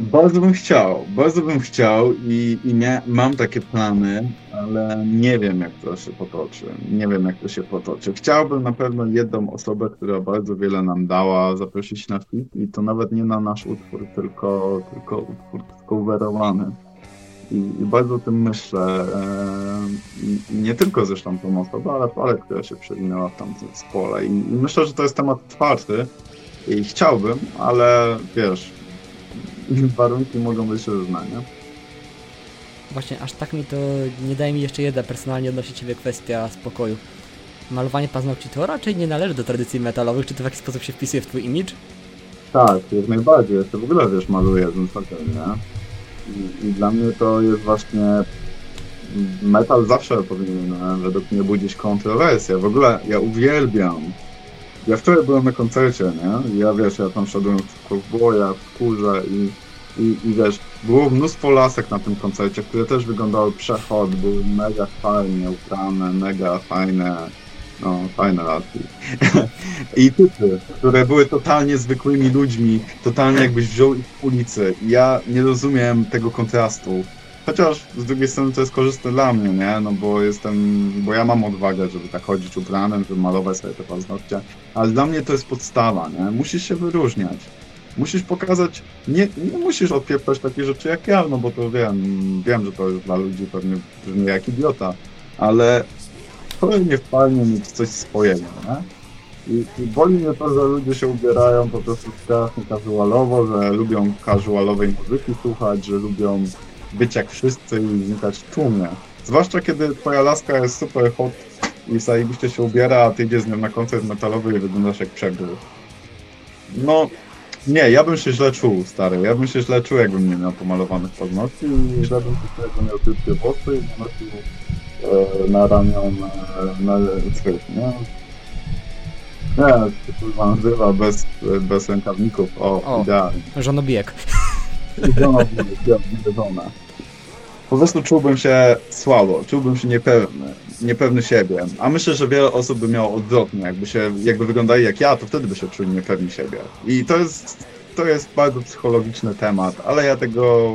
Bardzo bym chciał, bardzo bym chciał i, i nie, mam takie plany, ale nie wiem jak to się potoczy. Nie wiem jak to się potoczy. Chciałbym na pewno jedną osobę, która bardzo wiele nam dała, zaprosić na fit i to nawet nie na nasz utwór, tylko, tylko utwór coverowany. I, I, bardzo o tym myślę. E, nie tylko zresztą tą osobę, ale parę, która się przewinęła w tamtym zespole. I, I myślę, że to jest temat otwarty i chciałbym, ale wiesz, warunki mogą być różne, nie? Właśnie, aż tak mi to nie daje mi jeszcze jedna personalnie odnosi Ciebie kwestia spokoju. Malowanie paznokci to raczej nie należy do tradycji metalowych, czy to w jakiś sposób się wpisuje w Twój imidż? Tak, jak najbardziej. Ja to w ogóle, wiesz, maluję ten fotel, nie? I, I, dla mnie to jest właśnie... Metal zawsze powinien e, według mnie budzić kontrowersję. W ogóle ja uwielbiam ja wczoraj byłem na koncercie, nie? Ja wiesz, ja tam szedłem w kowboja, w kurze i, i, i wiesz, było mnóstwo lasek na tym koncercie, które też wyglądały przechod, były mega fajnie ubrane, mega fajne, no, fajne laski. I typy, które były totalnie zwykłymi ludźmi, totalnie jakbyś wziął ich w ulicy. Ja nie rozumiem tego kontrastu. Chociaż z drugiej strony to jest korzystne dla mnie, nie? No bo jestem, bo ja mam odwagę, żeby tak chodzić ubranym, żeby malować sobie te paznokcie, ale dla mnie to jest podstawa, nie? Musisz się wyróżniać. Musisz pokazać, nie, nie musisz odpieprzać takich rzeczy jak ja, no bo to wiem, wiem, że to jest dla ludzi pewnie brzmi jak idiota, ale nie fajnie mieć coś swojego, nie? I, I boli mnie to, że ludzie się ubierają po prostu strasznie casualowo, że lubią casualowej muzyki słuchać, że lubią być jak wszyscy i znikać w tłumie. Zwłaszcza kiedy twoja laska jest super hot i zajebiście się ubiera, a ty idziesz z nią na koncert metalowy i wyglądasz jak przegór. No, nie, ja bym się źle czuł, stary. Ja bym się źle czuł, jakbym nie miał pomalowanych paznokci i źle bym się czuł, jakbym miał krótkie włosy i nosił e, na ramion na, na nie? Nie, to się nazywa bez, bez rękawników. O, O. idealnie. Żonobijek. Żona. Po prostu czułbym się słabo, czułbym się niepewny, niepewny siebie. A myślę, że wiele osób by miało odwrotnie, jakby się, jakby wyglądali jak ja, to wtedy by się czuli niepewni siebie. I to jest, to jest bardzo psychologiczny temat, ale ja tego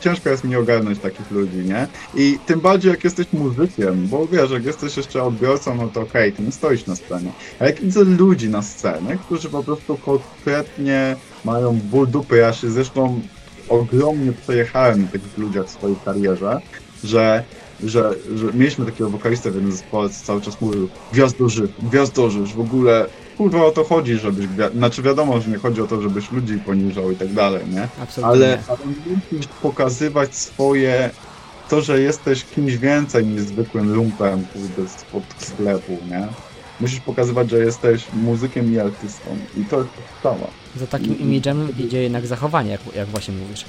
ciężko jest mi ogarnąć takich ludzi, nie? I tym bardziej jak jesteś muzykiem, bo wiesz, jak jesteś jeszcze odbiorcą, no to okej, ty nie stoisz na scenie. A jak widzę ludzi na scenie, którzy po prostu konkretnie mają ból dupy, ja się zresztą ogromnie przejechałem na takich ludziach w swojej karierze, że, że, że mieliśmy takiego wokalistę w jednym zespole, co cały czas mówił gwiazdorzy, gwiazdorzy, w ogóle kurwa o to chodzi, żebyś, znaczy wiadomo, że nie chodzi o to, żebyś ludzi poniżał i tak dalej, nie? Absolutnie. Ale, ale musisz pokazywać swoje, to, że jesteś kimś więcej niż zwykłym lumpem, kurde, spod sklepu, nie? Musisz pokazywać, że jesteś muzykiem i artystą. I to jest podstawa. Za takim imidżem idzie jednak zachowanie, jak, jak właśnie mówisz.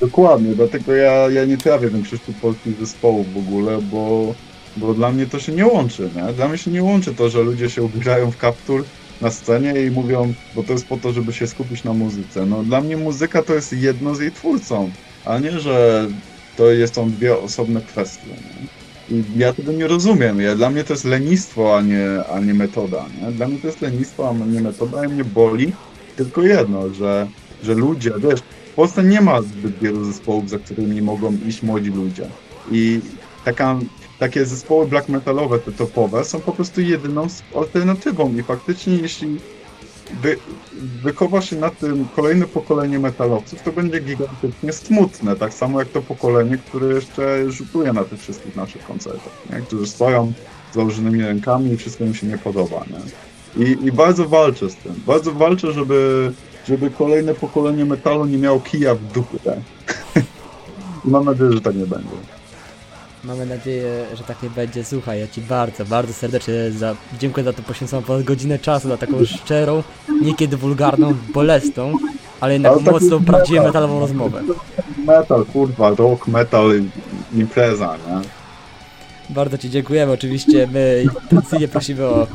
Dokładnie, dlatego ja, ja nie trawię większości polskich zespołów w ogóle, bo, bo dla mnie to się nie łączy, nie? Dla mnie się nie łączy to, że ludzie się ubierają w kaptur na scenie i mówią, bo to jest po to, żeby się skupić na muzyce. No dla mnie muzyka to jest jedno z jej twórcą, a nie, że to jest są dwie osobne kwestie, nie? I ja tego nie rozumiem. Ja, dla mnie to jest lenistwo, a nie, a nie metoda. Nie? Dla mnie to jest lenistwo, a nie metoda i mnie boli tylko jedno, że, że ludzie, wiesz, w Polsce nie ma zbyt wielu zespołów, za którymi mogą iść młodzi ludzie. I taka, takie zespoły black metalowe, te topowe, są po prostu jedyną alternatywą. I faktycznie, jeśli wy, wychowa się na tym kolejne pokolenie metalowców, to będzie gigantycznie smutne. Tak samo jak to pokolenie, które jeszcze rzutuje na tych wszystkich naszych koncertach, nie? którzy stoją z założonymi rękami i wszystko im się nie podoba. Nie? I, I bardzo walczę z tym. Bardzo walczę, żeby, żeby kolejne pokolenie metalu nie miało kija w dupie. I mam nadzieję, że tak nie będzie. Mamy nadzieję, że tak nie będzie. Słuchaj, ja Ci bardzo, bardzo serdecznie za, dziękuję za to poświęconą ponad godzinę czasu, za taką szczerą, niekiedy wulgarną, bolesną, ale jednak Ale mocną, prawdziwie metal. metalową rozmowę. Metal, kurwa, rock, metal, impreza, nie? Bardzo Ci dziękujemy. Oczywiście my tradycyjnie prosimy o,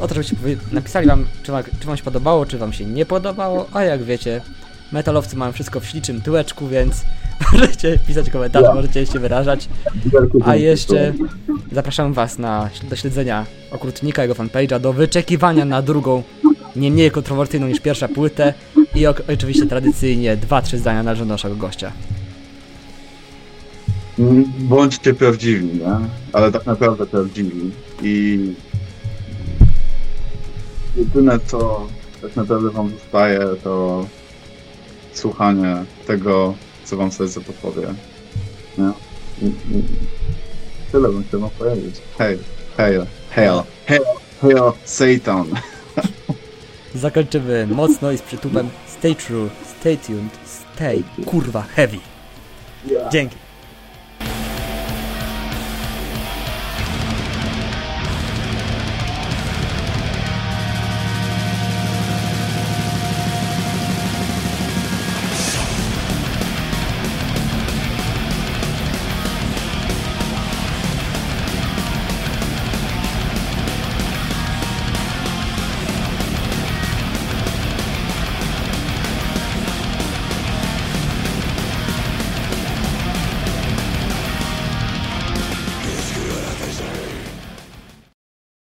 o to, żebyście napisali Wam, czy, wam, czy Wam się podobało, czy Wam się nie podobało, a jak wiecie, metalowcy mają wszystko w śliczym tyłeczku, więc możecie pisać komentarze, możecie się wyrażać. A jeszcze zapraszam Was na, do śledzenia okrutnika, jego fanpage'a, do wyczekiwania na drugą, nie mniej kontrowersyjną niż pierwsza płytę i oczywiście tradycyjnie dwa, trzy zdania należą do naszego gościa. Mm, Bądźcie prawdziwi, nie? Ale tak naprawdę prawdziwi. I jedyne co tak naprawdę wam zostaje to słuchanie tego, co wam serce podpowie. Nie? Tyle bym chciał wam powiedzieć. Hej, hej, hej, hej, hej, Satan. Zakończymy mocno i z przytupem Stay true, stay tuned, stay kurwa heavy. Dzięki.